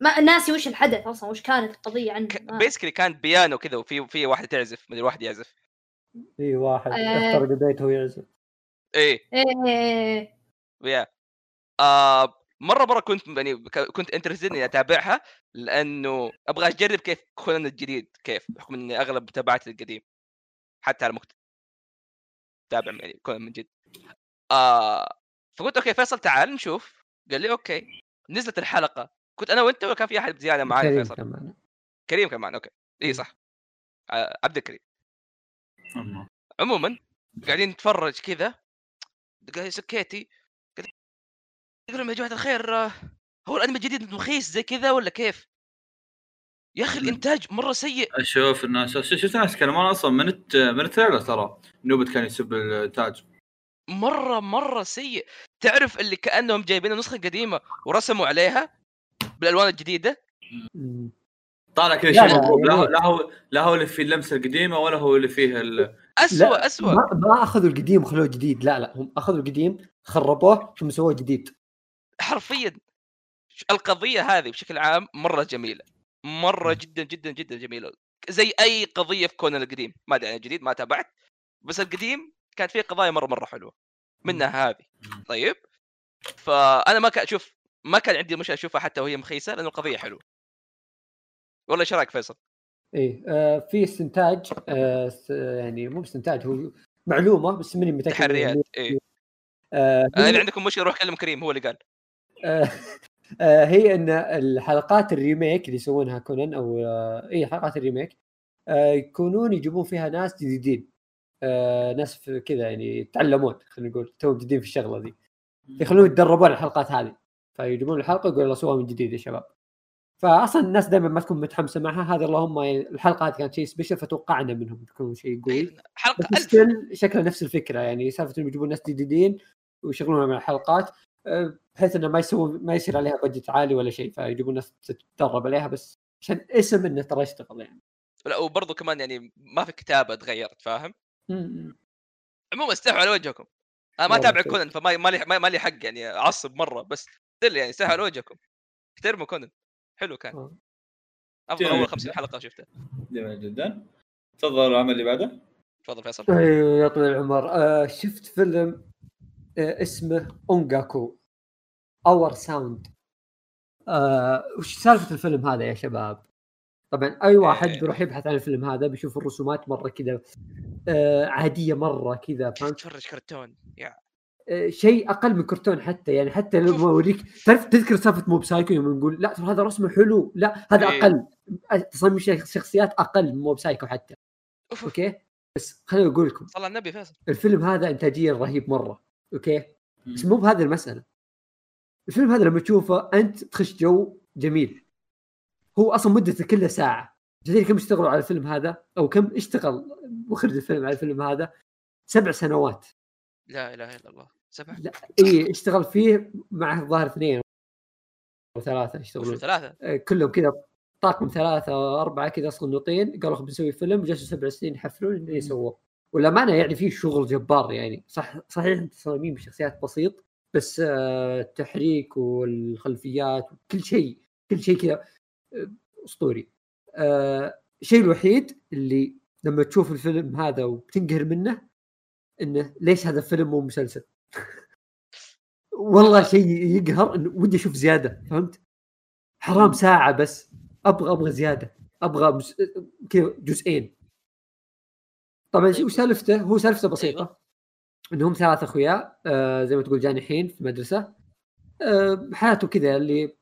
ما ناسي وش الحدث أصلا وش كانت القضية عنه basically كان بيانو كذا وفي في واحدة تعزف مدري واحد يعزف. اي واحد. آه. اخترق بيته ويعزف. إيه. إيه. يا آه. مرة مرة كنت يعني كنت interested إني أتابعها لأنه أبغى أجرب كيف كونان الجديد كيف بحكم إني أغلب تابعت القديم حتى على مكتب تابع يعني كونان من جد. آه فقلت okay فيصل تعال نشوف. قال لي okay. نزلت الحلقة. كنت أنا وأنت ولا كان في أحد زياده معانا كريم فيصل؟ كمان. كريم كمان okay. إي صح. آه عبد الكريم. أما. عموما قاعدين نتفرج كذا. قال سكيتي يقول لهم يا جماعة الخير آه، هو الأنمي الجديد رخيص زي كذا ولا كيف؟ يا أخي الإنتاج مرة سيء. أشوف الناس شفت ناس يتكلمون أصلا من الت... من ال trailer ترى نوبت كان يسب التاج. مرة مرة سيء. تعرف اللي كأنهم جايبين نسخة قديمة ورسموا عليها بالألوان الجديدة. طالع كذا شيء لا، مضروب لا هو لا. هو لا هو اللي فيه اللمسة القديمة ولا هو اللي فيه ال... اسوء اسوء ما, ما أخذوا القديم وخلوه جديد لا لا هم أخذوا القديم خربوه ثم سووه جديد. حرفيا القضية هذه بشكل عام مرة جميلة مرة جدا جدا جدا جميلة زي أي قضية في كونان القديم. ما أدري عن الجديد ما تابعت بس القديم كانت فيه قضايا مرة مرة حلوة منها هذه. طيب فأنا ما كان أشوف ما كان عندي مشكلة أشوفها حتى وهي مخيسة لأنه القضية حلوة. والله إيش رأيك فيصل؟ إيه آه في استنتاج آه يعني مو استنتاج هو معلومة بس ماني متأكد تحريات إيه. آه إذا عندكم مشكلة روح كلم كريم هو اللي قال. هي إن الحلقات ال remake اللي يسوونها كونان أو آه اي حلقات ال remake آه يكونون يجيبون فيها ناس جديدين. آه ناس كذا يعني يتعلمون خلينا نقول توهم جديدين في الشغلة ذي. يخلون يتدربون على الحلقات هذه. فيجيبون الحلقة يقولوا سووها من جديد يا شباب. فاصلا الناس دائما ما تكون متحمسة معها. هذا اللهم الحلقة هذه كانت شيء special فتوقعنا منهم تكون شيء قوي إيه، حلقة بس 1000 still شكلها نفس الفكرة يعني سالفة إنهم يجيبون ناس جديدين ويشغلونها مع الحلقات. بحيث إنه ما يسوون ما يصير عليها budget عالي ولا شيء فيجيبون ناس تتدرب عليها بس عشان اسم إنه ترى يشتغل يعني. لا وبرضه كمان يعني ما في كتابة تغيرت فاهم؟ عموما استحوا على وجهكم. أنا ما أتابع شوف. كونان فما ما لي ما ما لي حق يعني أعصب مرة بس يعني استحوا على وجهكم. احترموا كونان حلو كان. آه. أفضل. أول 50 حلقة شفتها. جميل جدا. تفضل العمل اللي بعده. تفضل فيصل. أيوه يا طويل العمر. آه شفت فيلم اسمه On-Gaku Our Sound آه وش سالفة الفيلم هذا يا شباب؟ طبعا أي واحد إيه. بيروح يبحث عن الفيلم هذا بيشوف الرسومات مرة كذا آه عادية مرة كذا فهمت؟ تفرج كرتون يا. آه، شيء أقل من كرتون حتى يعني حتى لما اوريك تعرف تذكر سالفة Mob Psycho يوم نقول لا ترى هذا رسمه حلو لا هذا إيه. أقل تصميم شخ- شخصيات أقل من Mob Psycho حتى. أوكي؟ بس خليني أقول لكم صلى النبي فيصل. الفيلم هذا انتاجيا رهيب مرة. أوكي؟ بس. مو بهذه المسألة. الفيلم هذا لما تشوفه أنت تخش جو جميل. هو أصلا مدته كلها ساعة. تدري كم اشتغلوا على الفيلم هذا؟ أو كم اشتغل مخرج الفيلم على الفيلم هذا؟ سبع سنوات. لا إله إلا الله. سبعه لا إي اشتغل فيه مع الظاهر اثنين. أو ثلاثة وش يشتغلون ثلاثة. كلهم كذا طاقم ثلاثة أربعة كذا صنوطين قالوا خب نسوي فيلم. جلسوا سبع سنين يحفلون. اللي سووه والامانه يعني في شغل جبار يعني. صح صحيح تصاميم الشخصيات بسيط بس آه، التحريك والخلفيات وكل شيء كل شيء كذا آه، أسطوري. آه، الشيء الوحيد اللي لما تشوف الفيلم هذا وبتنقهر منه إنه ليش هذا فيلم مو مسلسل؟ والله شيء يقهر انه ودي أشوف زيادة فهمت؟ حرام ساعة بس أبغى أبغى زيادة أبغى مس... كذا جزئين. طبعا شو سالفته هو سالفته بسيطة. انهم ثلاث أخويا آه زي ما تقول جانحين في المدرسة آه، حياته كذا اللي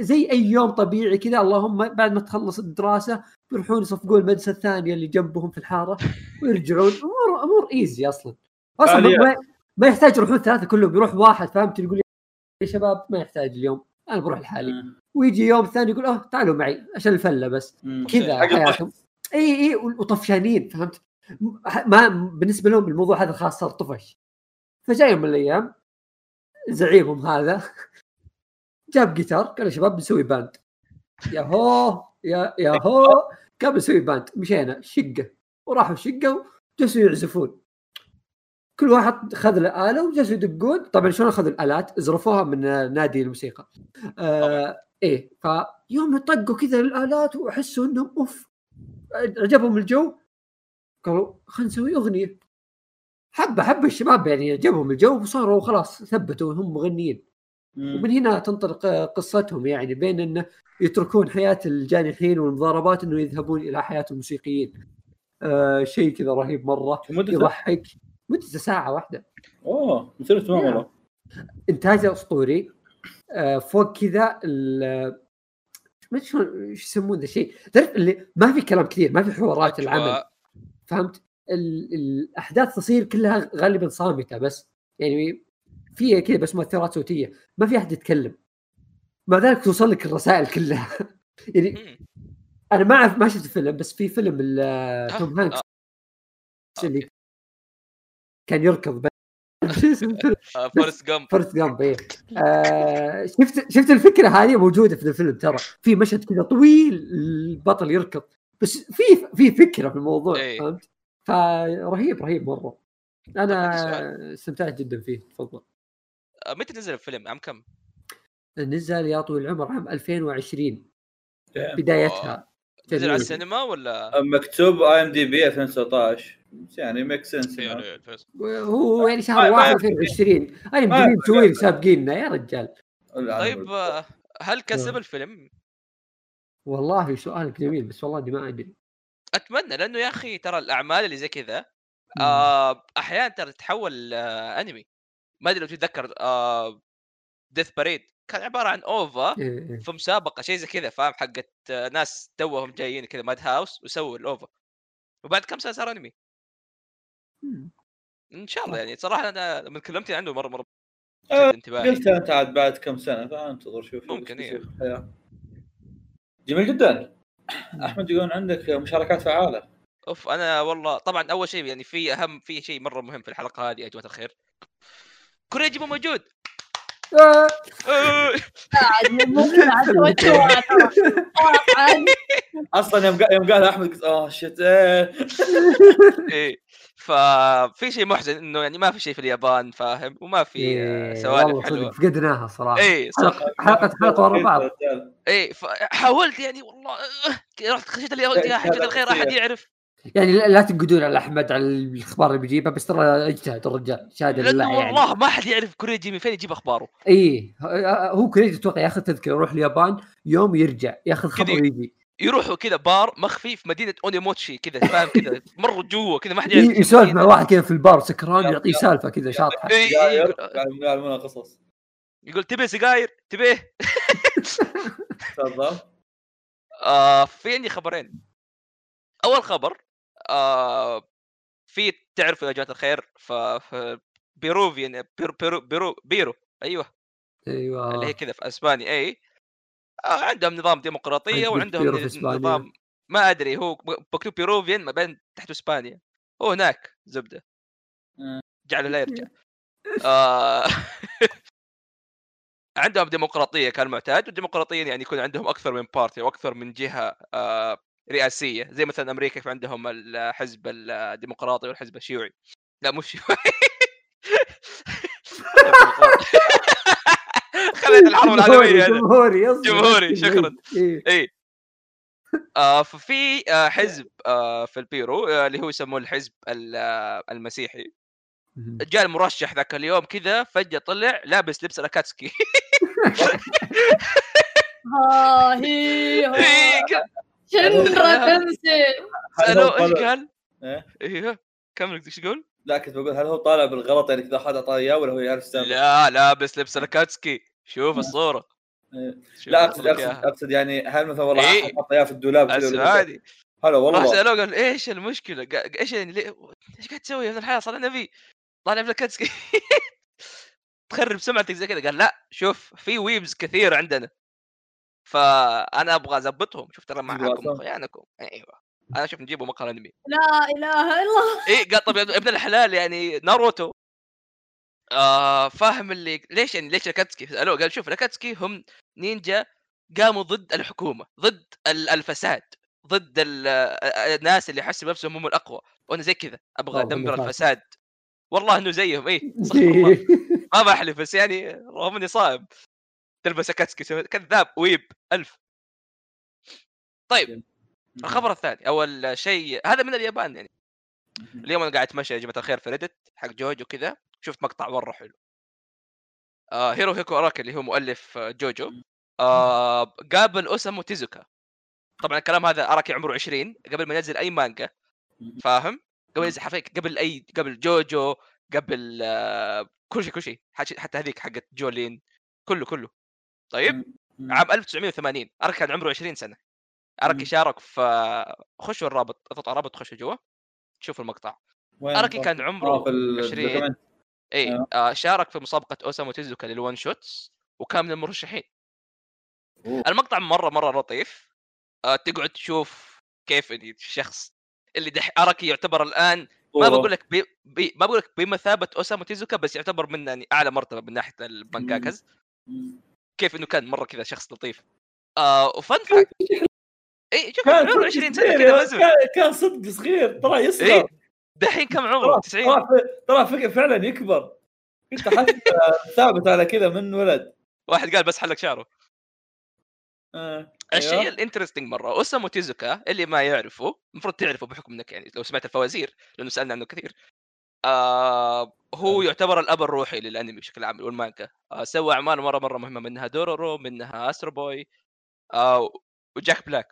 زي أي يوم طبيعي كذا اللهم بعد ما تخلص الدراسة بيروحون يصفقون المدرسة الثانية اللي جنبهم في الحارة ويرجعون. أمور أمور ايزي أصلا. أصلا ما. ما- يحتاج يروحون ثلاثة كلهم يروح واحد فهمت؟ يقول يا شباب ما يحتاج اليوم أنا بروح لحالي. ويجي يوم ثاني يقول آه تعالوا معي عشان الفلة بس. كذا. حياتهم. إي إي وطفشانين فهمت؟ ما بالنسبة لهم الموضوع هذا خاص صار طفش. فجاء يوم من الأيام زعيمهم هذا جاب جيتار قال يا شباب بنسوي band. يا هو يا يا هو قام بنسوي band. مشينا شقة. وراحوا شقة وجلسوا يعزفون. كل واحد خذ له اله وجلسوا يدقون. طبعا شلون اخذوا الآلات؟ زرفوها من نادي الموسيقى. آه إيه فيوم طقوا كذا الآلات وأحسوا إنهم أوف عجبهم الجو. قالوا خلينا نسوي أغنية. حبة حبة الشباب يعني عجبهم الجو وصاروا خلاص ثبتوا هم مغنيين. ومن هنا تنطلق قصتهم يعني بين إنه يتركون حياة الجانحين والمضاربات إنه يذهبون إلى حياة الموسيقيين. آه شيء كذا رهيب مرة. يضحك. مدته ساعة واحدة. أوه مثير اهتمام نعم. والله. انتاجه أسطوري. آه فوق كذا ال- ما أدري شلون إيش يسمون ذا الشيء تعرف اللي ما في كلام كثير ما في حوارات العمل. فهمت؟ ال- الأحداث تصير كلها غالبا صامتة بس يعني فيها كذا بس مؤثرات صوتية ما في أحد يتكلم. مع ذلك توصل لك الرسائل كلها. يعني. أنا ما أعرف ما شفت الفيلم بس في فيلم ال- توم هانكس آه. اللي كان يركض؟ آه، فورست جامب. فورست جامب إيه. آه شفت شفت الفكرة هذه؟ موجودة في الفيلم ترى. في مشهد كذا طويل البطل يركض. بس في في فكرة في الموضوع إيه. فهمت فرهيب رهيب مرة أنا استمتعت جدا فيه تفضل آه، متى نزل الفيلم عام كم؟ نزل يا طويل العمر عام 2020 Damn. بدايتها نزل على. السينما ولا؟ مكتوب IMDb 2019 بس يعني make sense يعني الفيس- هو يعني شهر ما واحد يفرق. 2020 أنا مدري. مسوين سابقيننا يا رجال طيب آه، هل كسب آه. الفيلم؟ والله سؤالك جميل بس والله إني ما أدري. أتمنى لأنه يا أخي ترى الأعمال اللي زي كذا آه أحيانا ترى تتحول آه أنمي. ما أدري لو تتذكر آه Death Parade كان عبارة عن OVA إيه إيه. في مسابقة شيء زي كذا فاهم؟ حقت آه، ناس توهم جايين كذا Madhouse وسووا ال OVA. وبعد كم سنة صار أنمي؟ مم. إن شاء الله يعني. صراحة أنا لما كلمتني عنه مرة مرة آه، شد انتباهي. قلت أنت عاد بعد كم سنة فأنتظر شوف ممكن، إيه. جميل جدا. أحمد يقولون عندك مشاركات فعالة. أوف أنا والله طبعا أول شيء يعني في أهم في شيء مرة مهم في الحلقة هذه يا جماعة الخير. كوريجي مو موجود. أصلا يوم قال يوم قال أحمد قلت اوه شت. إيه ففي شيء محزن إنه يعني ما في شيء في اليابان فاهم؟ وما في آه، إيه، سوالف حلوة. فقدناها صراحة. اي حلقه حلقة ورا بعض. اي فحاولت يعني والله رحت خشيت اليهود يا حاجة الخير أحد يعرف. يعني لا تنقدون على أحمد على الأخبار اللي بيجيبها بس ترى اجتهد الرجال شهاده لله يعني. والله ما حد يعرف كوريجي من فين يجيب أخباره. اي هو كريدي أتوقع ياخذ تذكرة يروح اليابان يوم يرجع ياخذ خبر ويجي. يروحوا كذا بار مخفي في مدينة أونيموتشي كذا فاهم كذا؟ مره جوا كذا ما حد يعرف يسولف مع واحد كذا في البار سكران يعطيه سالفة كذا شاطحه يعلمونا قصص. يقول تبي سجاير؟ تبيه تفضل آه في عندي خبرين. أول خبر آه في تعرفوا يا جماعة الخير ف Peruvian بيرو بيرو بيرو بيرو أيوه أيوه اللي هي كذا في أسبانيا إي آه عندهم نظام ديمقراطية وعندهم. نظام ما أدري هو مكتوب Peruvian ما بين تحت إسبانيا هو هناك زبدة. جعله لا يرجع آه عندهم ديمقراطية كالمعتاد والديمقراطيه يعني يكون عندهم أكثر من party وأكثر من جهة آه رئاسية زي مثلا أمريكا في عندهم الحزب الديمقراطي والحزب الشيوعي لا مو الشيوعي خليت الحرب العالمية هذا. جمهوري أصلاً. جمهوري، شكراً. إيه. اي آه ففي آه حزب آه في البيرو آه اللي هو يسموه الحزب ال- المسيحي جاء المرشح ذاك اليوم كذا فجأة طلع لابس لبس الاكاتسكي. شنرا تمثل سالوه إيش قال؟ إيه؟ أيوه كمل إيش يقول؟ لا كنت بقول هل هو طالع بالغلط يعني كذا حد أعطاه إياه ولا هو يعرف السالفه؟ لا لابس لبس الاكاتسكي شوف الصورة إيه. شوف لا اقصد اقصد. أقصد يعني هل مثلا والله إيه. حط إياه في الدولاب؟ عادي هلا راح والله سألوه قال إيش المشكلة؟ إيش يعني ليه إيش قاعد تسوي يا ابن الحلال صار نبي طالع بالاكاتسكي تخرب سمعتك زي كذا قال لا شوف في weebs كثير عندنا فأنا أبغى اظبطهم شوف ترى معاكم راسهم. خيانكم. أيوه. أنا أشوف نجيبوا مقهى انمي لا إله إلا الله. إيه قال طب ابن الحلال يعني ناروتو. آه فاهم اللي ليش يعني ليش لاكاتسكي سألوه قال شوف لاكاتسكي هم نينجا قاموا ضد الحكومة ضد ال- الفساد ضد ال- آه، الناس اللي يحسبوا نفسهم هم الأقوى. وأنا زي كذا أبغى أوه، أدمر. الفساد. والله إنه زيهم. الله. ما بحلف بس يعني رغم إني صائب تلبس اكاتسكي كذاب weeb ألف. طيب الخبر الثاني أول شيء هذا من اليابان يعني. اليوم أنا قاعد أتمشى يا جماعة الخير في Reddit حق جوجو كذا شفت مقطع مرة حلو. آه هيرو هيكو اراكي اللي هو مؤلف آه، جوجو. آه قابل أوسامو تيزوكا. طبعا الكلام هذا أراكي عمره 20 قبل ما ينزل أي مانجا. فاهم؟ قبل ينزل حرفيا قبل أي قبل جوجو قبل آه كل شيء كل شيء. حتى هذيك حقت جولين كله كله. طيب عام 1980 اراكي كان عمره 20 سنة مم. شارك في خشوا الرابط أضغط على الرابط خشوا جوا شوفوا المقطع اراكي كان آه، عمره في ال- 20 ال document. إي أيوه. آه شارك في مسابقة أوسامو تيزوكا لل one shots وكان من المرشحين أوه. المقطع مرة مرة لطيف آه تقعد تشوف كيف الشخص اللي دح اراكي يعتبر الآن ما. بقول لك بي... بي... ما بقول لك بمثابة أوسامو تيزوكا بس يعتبر من يعني أعلى مرتبة من ناحية ال mangakas مم. كيف إنه كان مرة كذا شخص لطيف. آه و fun fact اي شوف كان عمره صدق 20 سنة كذا مزمع كان- صدق صغير ترى إيه. يصغر دحين كم عمره؟ 90 ترى فعلا يكبر. انت حاسس ثابت على كذا من ولد. واحد قال بس حلق شعره. آه. الشيء أيوه. ال interesting مرة أوسامو تيزوكا اللي ما يعرفه المفروض تعرفه بحكم إنك يعني لو سمعت الفوازير لأنه سألنا عنه كثير. آه هو يعتبر الأب الروحي للأنمي بشكل عام والمانجا. آه سوى أعمال مرة مرة مهمة منها دورورو منها Astro Boy آه و Jack Black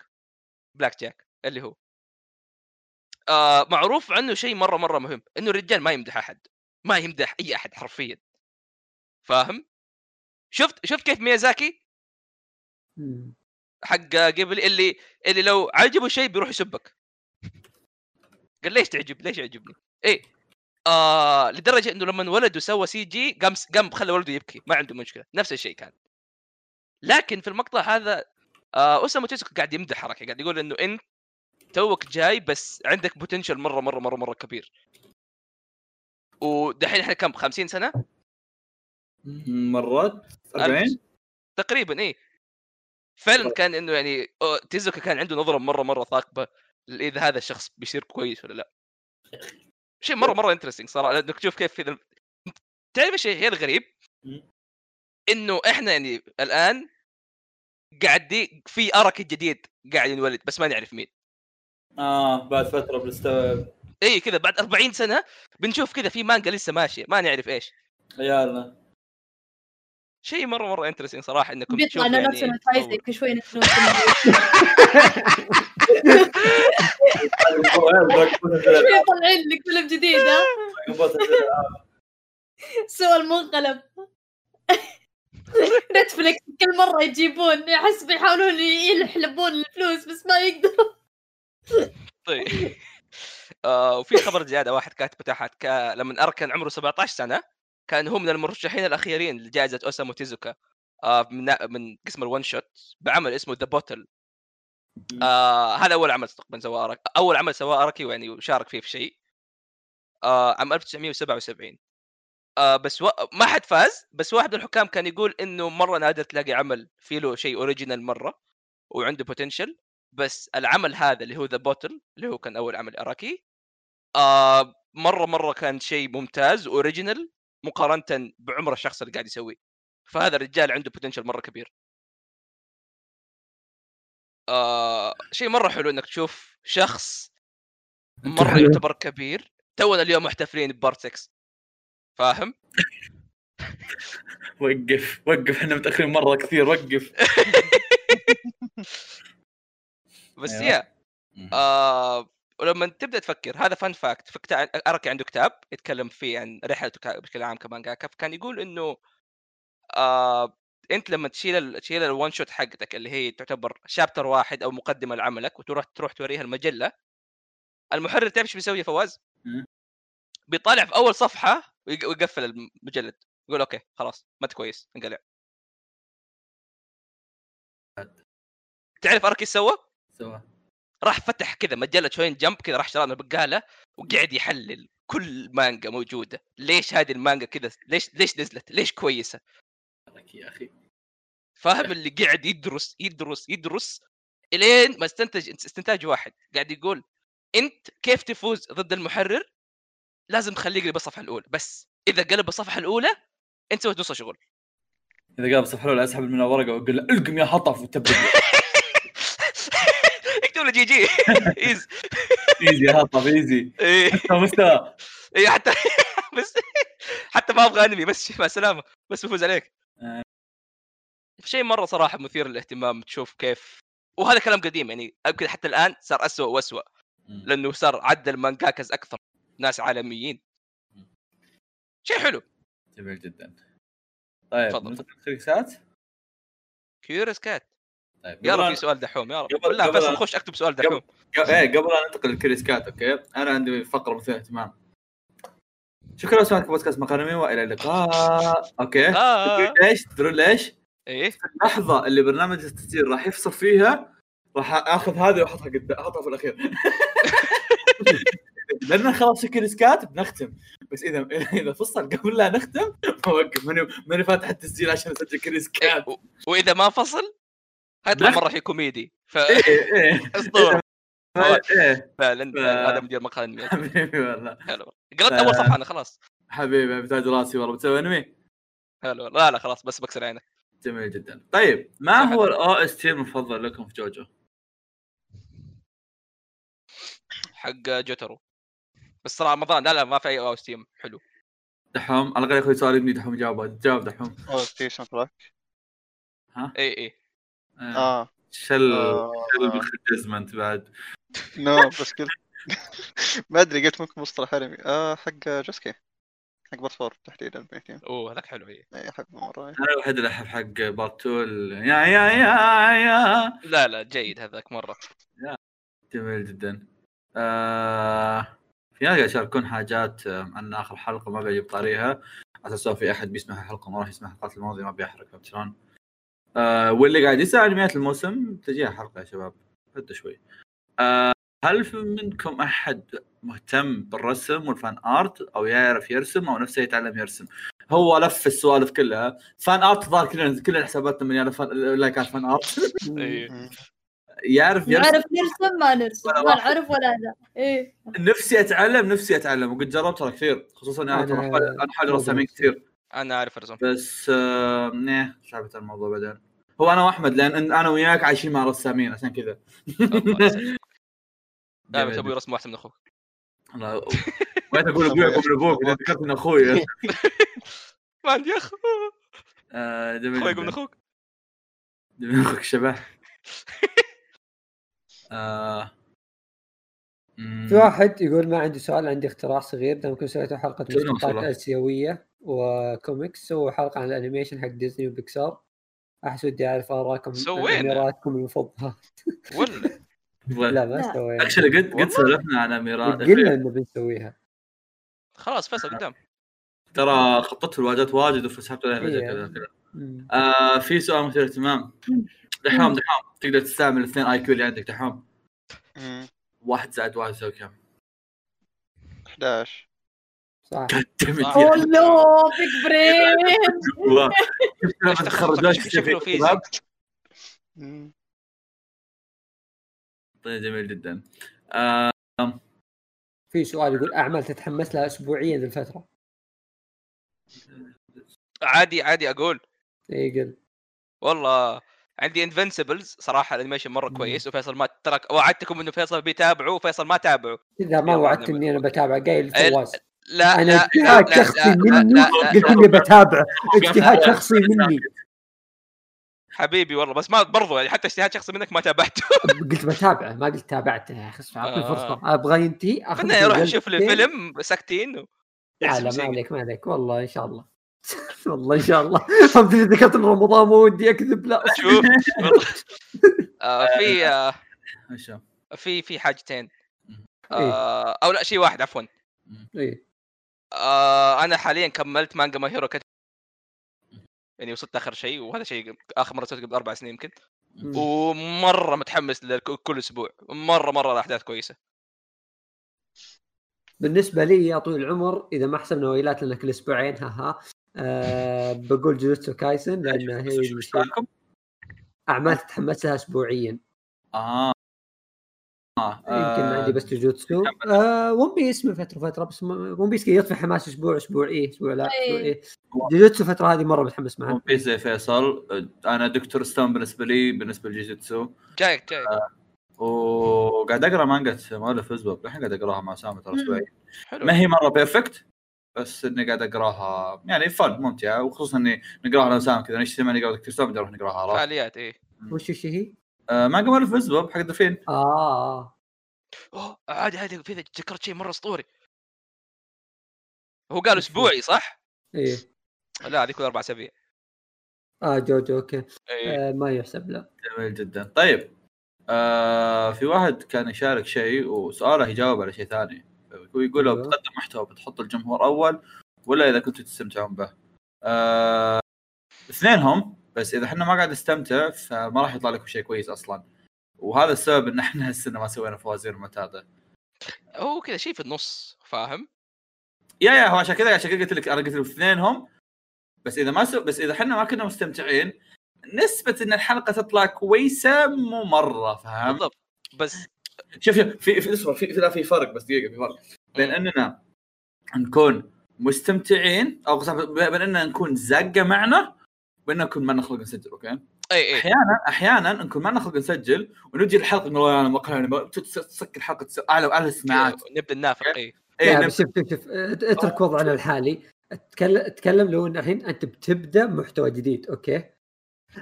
Black Jack اللي هو. آه معروف عنه شيء مرة مرة مهم إنه الرجال ما يمدح أحد. ما يمدح أي أحد حرفيا. فاهم؟ شفت شفت كيف ميازاكي. حق قبل اللي اللي لو عجبه شيء بيروح يسبك. قال ليش تعجب ليش يعجبني؟ إيه. آه لدرجة إنه لما ولده سوى CG قام قام خلى ولده يبكي. ما عنده مشكلة. نفس الشيء كان. لكن في المقطع هذا آه أوسامو تيزوكا قاعد يمدح حركة. قاعد يقول إنه أنت توك جاي بس عندك potential مرة مرة مرة مرة كبير. ودحين إحنا كم؟ 50 سنة؟ مرات؟ 40 تقريبا إيه. فعلا كان إنه يعني تيزوكا كان عنده نظرة مرة مرة ثاقبة. إذا هذا الشخص بيصير كويس ولا لا. شيء مرة مرة انترستنج صراحة إنك تشوف كيف كذا تعرف إيش الشيء الغريب؟ مم. إنه إحنا يعني الآن قاعدين في أرك جديد قاعد ينولد بس ما نعرف مين آه بعد فترة بنستوعب اي كذا بعد 40 سنة بنشوف كذا في مانجا لسه ماشية ما نعرف إيش عيالنا شيء مرة مرة انترستنج صراحة إنكم بيطلع يعني نفسنا تايزنج كل شوي شوي طالعين لك فيلم جديد ها؟ سوى المنقلب نتفلكس كل مرة يجيبون احس بيحاولون يحلبون الفلوس بس ما يقدروا طيب. آه وفي خبر زيادة واحد كاتبه تحت ك... لما اراكي كان عمره 17 سنة كان هو من المرشحين الأخيرين لجائزة أوسامو تيزوكا آه من من قسم ال one shot بعمل اسمه The Bottle آه هذا أول عمل تقريبا سواه. أول عمل سواه اراكي يعني وشارك فيه في شيء. آه عام 1977 آه بس و... ما حد فاز بس واحد من الحكام كان يقول إنه مرة نادر تلاقي عمل فيه له شيء original مرة وعنده potential بس العمل هذا اللي هو The Bottle اللي هو كان أول عمل اراكي آه مرة مرة كان شيء ممتاز و original مقارنة بعمر الشخص اللي قاعد يسويه فهذا الرجال عنده potential مرة كبير آه شيء مرة حلو إنك تشوف شخص مرة. يعتبر كبير تونا اليوم محتفلين ب part 6 فاهم؟ وقف وقف إحنا متأخرين مرة كثير وقف بس أيوة. يا آه ولما تبدأ تفكر هذا fun fact في كتاب اراكي عنده كتاب يتكلم فيه عن رحلته بشكل عام كمانجاكا فكان يقول إنه آه أنت لما تشيل ال... تشيل ال one shot حقتك اللي هي تعتبر chapter واحد أو مقدمة لعملك وتروح تروح توريها المجلة المحرر تعرف إيش بيسوي يا فواز؟ بيطالع في أول صفحة ويق- ويقفل المجلد يقول okay خلاص ما انت كويس انقلع تعرف أركي إيش سوى؟ راح فتح كذا مجلة شوين جمب كذا راح شرى من البقالة وقعد يحلل كل مانجا موجودة. ليش هذه المانجا كذا ليش ليش نزلت؟ ليش كويسة؟ يا أخي. فاهم اللي قاعد يدرس يدرس يدرس إلين ما استنتج استنتاج واحد قاعد يقول أنت كيف تفوز ضد المحرر؟ لازم تخليه يقلب الصفحة الأولى. بس إذا قلب الصفحة الأولى أنت سويت نص شغل. إذا قال صفحه الأولى أسحب من الورقه وأقول له ألقم يا حطف وتبدأ. له جي جي؟ إيز. إيزي يا حطف إيزي. إيه. مستوى. إيه حتى بس حتى ما أبغى أنمي بس مع السلامة. بس بفوز عليك. آه. شيء مرة صراحة مثير للاهتمام تشوف كيف. وهذا كلام قديم يعني يمكن حتى الآن صار أسوأ وأسوأ. مم. لأنه صار عدل مانجاكاز أكثر ناس عالميين. شيء حلو. جميل جدا. طيب تفضل. Curious Cat. طيب يا قبل رب في سؤال دحوم يا رب. قبل- بالله قبل فيصل أن- خش أكتب سؤال قبل- دحوم. ق- إيه قبل لا ننتقل لل Curious Cat okay؟ أنا عندي فقرة مثيرة اهتمام شكرا لسماعكم بودكاست مقارنمي وإلى اللقاء. okay؟ آه. تدرون ليش؟ تدرون ليش؟ إيه؟ اللحظة اللي برنامج التسجيل راح يفصل فيها راح آخذ هذه وأحطها قدام أحطها في الأخير. لأن خلاص الكريسكات بنختم. بس اذا إذا فصل قبل لا نختم بوقف ماني ماني فاتح التسجيل عشان أسجل كريسكات و- وإذا ما فصل هيطلع مرة شيء كوميدي. ف إيه إيه اسطوره إيه. فعلا ف- هذا مدير مقال انمي حبيبي والله. حلو. قرأت أول صفحة أنا خلاص. حبيبي بتاج راسي والله. بتسوي أنمي؟ حلو. لا لا خلاص بس بكسر عينك جميل جدا. طيب ما هو ال OST المفضل لكم في جوجو؟ حق جوترو. بس صراحة رمضان لا لا ما في أي أو ستيم حلو. دحوم؟ على الأقل يا أخوي سؤال ابني دحوم جاوبه جاوب دحوم. أو ستيشن تراك اي اي آه. آه. شل آه. شل بالخجزمنت بعد. نو بس كذا ما أدري قلت ممكن مصطلح أنمي. آه حق جوسكي. حق بطفور تحديدا بيتين أوه هذاك حلو اي احبه مرة أنا الوحيد اللي أحب حق بارتول يا يا يا يا. لا لا جيد هذاك مرة. جميل جدا. آه... في ناس قاعد يشاركون حاجات آه، عن آخر حلقة ما بجيب طاريها على أساس في أحد بيسمع الحلقة ما راح يسمع الحلقات الماضية ما بيحرق فهمت شلون؟ آه واللي قاعد يسأل انميات الموسم تجيها حلقة يا شباب هدوا شوي. آه هل في منكم أحد مهتم بالرسم والفان آرت أو يعرف يرسم أو نفسه يتعلم يرسم؟ هو لف السوالف كلها. فان آرت ظهر كلنا كل حساباتنا من فان لايكات فان آرت. إيه. يعرف يرسم؟ نعرف نرسم ما نرسم. ما. نعرف ولا لا. إيه. نفسي أتعلم نفسي أتعلم وقد جربت كثير خصوصا أنا أنا حولي رسامين كثير. أنا اعرف ارسم بس آه نه صعبة الموضوع بعدين. هو أنا وأحمد لأن أنا وياك عايشين مع رسامين عشان كذا. بس أبوي. رسم احسن من أخوك. والله بغيت أقول أبوي قبل أبوك بعدين ذكرت إن أخوي. ما عندي أخ. آه، أخوي. قبل أخوك. جميل أخوك شبح آه. في واحد يقول ما عندي سؤال عندي اختراع صغير. إذا ممكن سويتوا حلقة والله؟ آسيوية. وكوميكس سووا حلقه عن ال animation حق ديزني وبيكسار أحس ودي أعرف اراءكم عن سوينا. اميراتكم المفضله ولا لا ما. سوينا actually قد قد. سولفنا عن اميرات قلنا إنه بنسويها خلاص فيصل قدام ترى خططت الواجهات واجد وسحبت عليها فجاه. كذا. آه في سؤال مثير اهتمام دحوم دحوم تقدر تستعمل الاثنين IQ اللي عندك دحوم. واحد زائد واحد يساوي كم؟ 11 صح. اوه no big brain شفت لما تخرجوش؟ شكله في. طيب جميل جدا في سؤال يقول أعمال تتحمس لها اسبوعيا للفتره عادي عادي أقول. اي قل. والله عندي Invincible صراحة ال animation مرة مم. كويس وفيصل ما ترك وعدتكم إنه فيصل بيتابعه وفيصل ما تابعه. إذا ما يلا وعدت أنا إني أنا بتابع قايل فواز لا أنا لا اجتهاد لا لا شخصي لا مني لا لا قلت اني بتابع. اجتهاد لا. شخصي مني. حبيبي والله بس ما برضو يعني حتى اجتهاد شخصي منك ما تابعته. قلت بتابعه ما قلت تابعته يا أخي أعطني آه. فرصة. أبغى ينتهي؟ خلنا نروح لي نشوف لي. فيلم ساكتين و... لا لا ما. عليك ما عليك. والله إن شاء الله. والله إن شاء الله. فهمت إذا ذكرت رمضان ما ودي أكذب لا. شوف. آه في آه في في حاجتين. إيه. أو لا شيء واحد عفوا. إيه. آه أنا حاليا كملت مانجا ما هيرو كت... يعني وصلت اخر شيء وهذا شيء آخر مرة سويته قبل أربع سنين يمكن. ومرة متحمس لك- كل أسبوع. مرة مرة الاحداث كويسة. بالنسبة لي يا طويل العمر إذا ما حسبنا ويلات لنا كل أسبوعين ها ها أه بقول جوجوتسو كايسن لأن هي؟ أعمال تتحمس لها اسبوعيا. آه. آه يمكن آه، عندي بس جوجوتسو. آه One Piece من فترة فترة بس One Piece كذا يطفي حماس أسبوع أسبوع إيه أسبوع لا أسبوع إيه. إيه جوجوتسو الفترة هذه مرة متحمس ون معها بيس زي فيصل. أنا دكتور ستون بالنسبة لي بالنسبة لجيجيتسو جايك جايك وقاعد أقرأ مانجا مؤلف فيسبوك الحين قاعد أقرأها مع سامي ترى. اسبوعيا حلو. ما هي مرة بيرفكت بس إني قاعد أقرأها. يعني فن ممتعة. وخصوصا إني نقراها أنا وسام كذا. نشتري ماني قبل دكتور ستون نروح نقراها؟ فعاليات إيه. وش وش هي؟ آه، مانجا مؤلف فيسبوك حق دفين. آه اوه عادي عادي في تذكرت شيء مرة أسطوري. هو قال أسبوعي صح؟ إيه. لا هذيك كل أربع أسابيع. آه جوجو أوكي. إيه. آه ما يحسب لا. جميل جدا. طيب آه في واحد كان يشارك شيء وسؤاله يجاوب على شيء ثاني. ويقول لو أيوه. بتقدم محتوى بتحط الجمهور أول ولا إذا كنتوا تستمتعون به؟ آه اثنينهم بس إذا إحنا ما قاعد نستمتع فما راح يطلع لكم شيء كويس أصلا. وهذا السبب إن إحنا السنة ما سوينا فوازير معتاده هو كذا شيء في النص فاهم؟ yeah yeah هو عشان كذا عشان كذا قلت لك أنا قلت لك اثنينهم بس إذا ما سو... بس إذا إحنا ما كنا مستمتعين نسبة إن الحلقة تطلع كويسة مو مرة فاهم؟ بالضبط بس شوف شوف في في اصبر في في لا في فرق بس دقيقة في فرق بين. إننا نكون مستمتعين أو بين إننا نكون زاقة معنا وبين نكون ما نخلق نسجل أوكي اي اي أحيانا أحيانا نكون ما نخلق نسجل ونجي الحلقة نقول أنا مقهى تسكر الحلقة تس- اعلى اعلى سماعات كذا نبدا ننافق اي اي شوف شوف شوف اترك وضعنا الحالي. اتكلم أتكلم لو إن الحين أنت بتبدأ محتوى جديد أوكي؟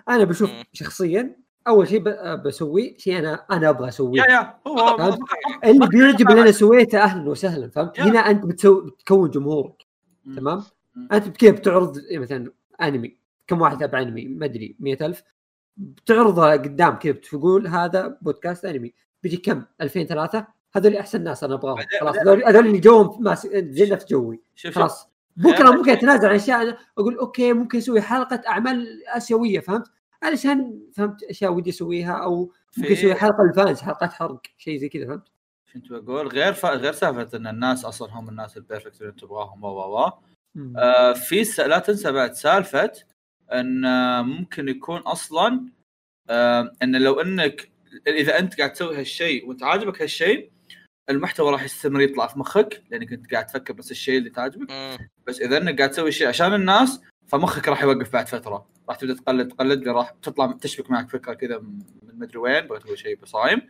أنا بشوف مم. شخصيا أول شيء ب- بسويه شيء أنا أنا أبغى أسويه. yeah yeah هو؟ اللي بيعجب اللي أنا سويته أهلا وسهلا فهمت؟ هنا أنت بتسوي بتكون جمهورك. تمام؟ أنت كذا بتعرض مثلا أنمي؟ كم واحد تابع أنمي؟ ما أدري 100000 بتعرضها قدام كذا بتقول هذا بودكاست أنمي. بيجي كم؟ 2000 3 هذول أحسن ناس أنا أبغاهم. خلاص هذول هذول اللي جوهم ماس- زي نفس جوي. خلاص. بكره ممكن اتنازل عن أشياء. أقول أوكي ممكن أسوي حلقة أعمال آسيوية فهمت؟ علشان فهمت أشياء ودي أسويها أو ممكن في- أسوي حلقة لل fans حلقات حرق شيء زي كذا فهمت؟ كنت بقول غير ف... غير سالفة إن الناس أصلا هم الناس ال perfect اللي تبغاهم و و و في س... لا تنسى بعد سالفة إن آه، ممكن يكون أصلا آه، إن لو إنك إذا أنت قاعد تسوي هالشيء وأنت عاجبك هالشيء المحتوى راح يستمر يطلع في مخك لأنك أنت قاعد تفكر بس الشيء اللي تعجبك. بس إذا إنك قاعد تسوي شيء عشان الناس فمخك راح يوقف بعد فترة. راح تبدأ تقلد تقلد راح تطلع تشبك معك فكرة كذا من مدري وين بغيت تقول شيء بصايم.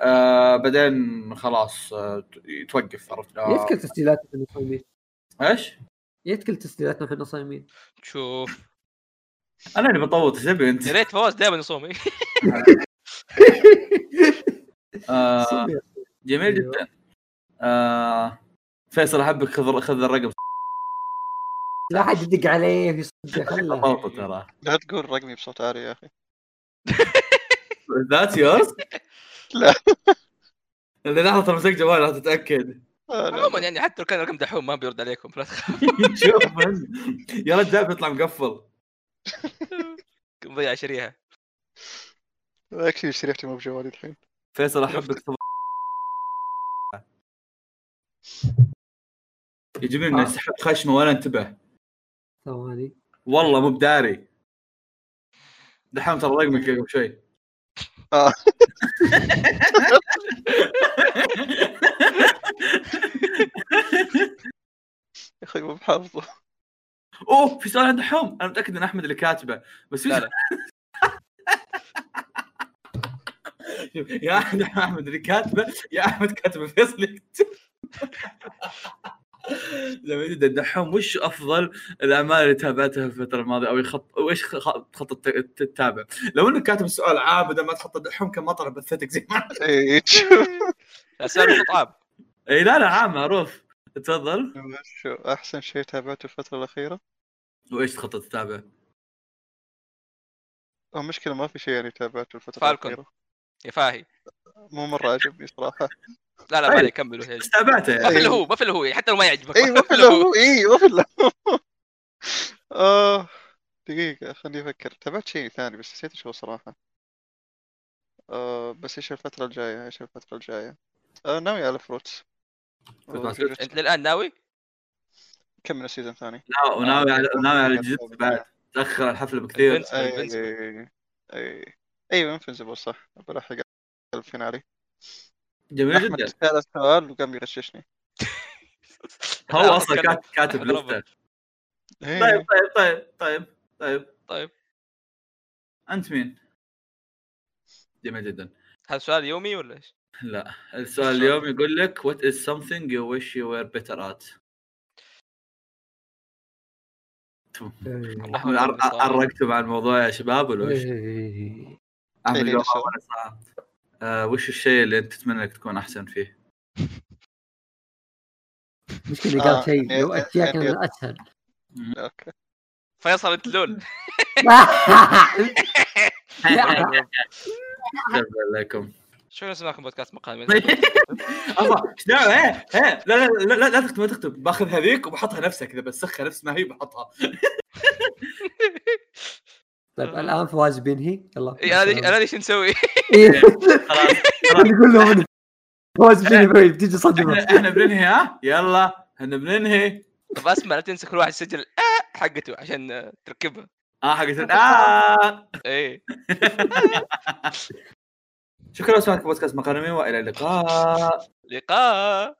آه بعدين خلاص آه توقف عرفت؟ آه. يتكل تسجيلاتنا إحنا صايمين إيش؟ يتكل تسجيلاتنا إحنا صايمين شوف. أنا اللي بطوط إيش تبي أنت؟ يا ريت فواز دائما يصوم. آه جميل أيوه. جدا آه فيصل أحبك خذ خذ الرقم لا حد يدق عليه يصدق خله طوطه ترى لا تقول رقمي بصوت عالي يا أخي ذات يورز؟ لا. اللي لحظة ترى مسك جوال لا تتأكد آه، عموما. يعني حتى لو كان رقم دحوم ما بيرد عليكم فلا تخاف شوف يا رجال بيطلع مقفل مضيع شريحه أكشلي شريحتي مو بجوالي الحين. فيصل احبك صباح يجيبني انه آه. يسحب خشمة ولا انتبه. ثواني. والله مو بداري. دحين ترى رقمك قبل شوي. آه. يا أخي مو بحافظه. أوه في سؤال عند دحوم أنا متأكد إن أحمد اللي كاتبه. بس في لا. يا أحمد أحمد اللي كاتبه. يا أحمد كاتبه فيصل جميل جدا دحوم وش أفضل الأعمال اللي تابعتها في الفترة الماضية؟ أو يخط وإيش خ- تخطط ت- تتابع؟ لو إنك كاتب السؤال عام بدل ما تحط دحوم كان مطر بثتك زي ما إيه، اسئله اي لا لا عام معروف. تفضل. شو أحسن شيء تابعته الفترة الأخيرة؟ وإيش تخطط تتابع؟ هو مشكلة ما في شيء يعني تابعته الفترة فالكون. الأخيرة. يا فاهي. مو مرة عجبني صراحة. لا لا ما. عليك كملوا. بس تابعته ما يعني في الا هو ما في هو حتى لو ما يعجبك. اي ما في هو. اي ما في آه دقيقة خليني أفكر. تابعت شيء ثاني بس نسيت هو صراحة. آه بس إيش الفترة الجاية؟ إيش الفترة الجاية؟ آه ناوي على Fruits. أنت للآن ناوي؟ كمل ال season الثاني نا- وناوي على ناوي على جوجوتسو بعد. تأخر الحفله بكثير. اي. اي اي أيوه انفنسبل صح. بلحق الفينالي جميل أحمد جدا. سأل السؤال وقام يغششني. هو لا، أصلا كاتب أحمد لسته. إيه. طيب طيب طيب طيب طيب. طيب. أنت مين؟ جميل جدا. هذا سؤال يومي ولا إيش؟ لا السؤال اليوم يقول لك what is something you wish you were better at بالصراحة. عرقتوا مع الموضوع يا شباب ولا وش؟ إيه. إيه،. آه، وش الشيء اللي أنت تتمنى إنك تكون أحسن فيه؟ مشكلة آه، قال شيء يعني- لو أشياء يعني- كان اسهل أوكي فيصل أنت لول شكرا لكم بودكاست؟ مقال دعوه إيه إيه لا لا لا لا, لا تكتب ما تكتب. باخذ هذيك وبحطها نفسها كذا بسخها نفس ما هي بحطها. طيب الآن فواز بينهي يلا. اي أنا ليش- نسوي؟ إيه. خلاص نقول لهم فواز بينهي بتيجي صدمه إحنا بننهي ها؟ يلا إحنا بننهي طب أسمع لا تنسى كل واحد يسجل آه حقته عشان آه، تركبها. آه حقت آه. إيه. شكرا لسماعكم بودكاست مقالمي وإلى اللقاء. لقاء.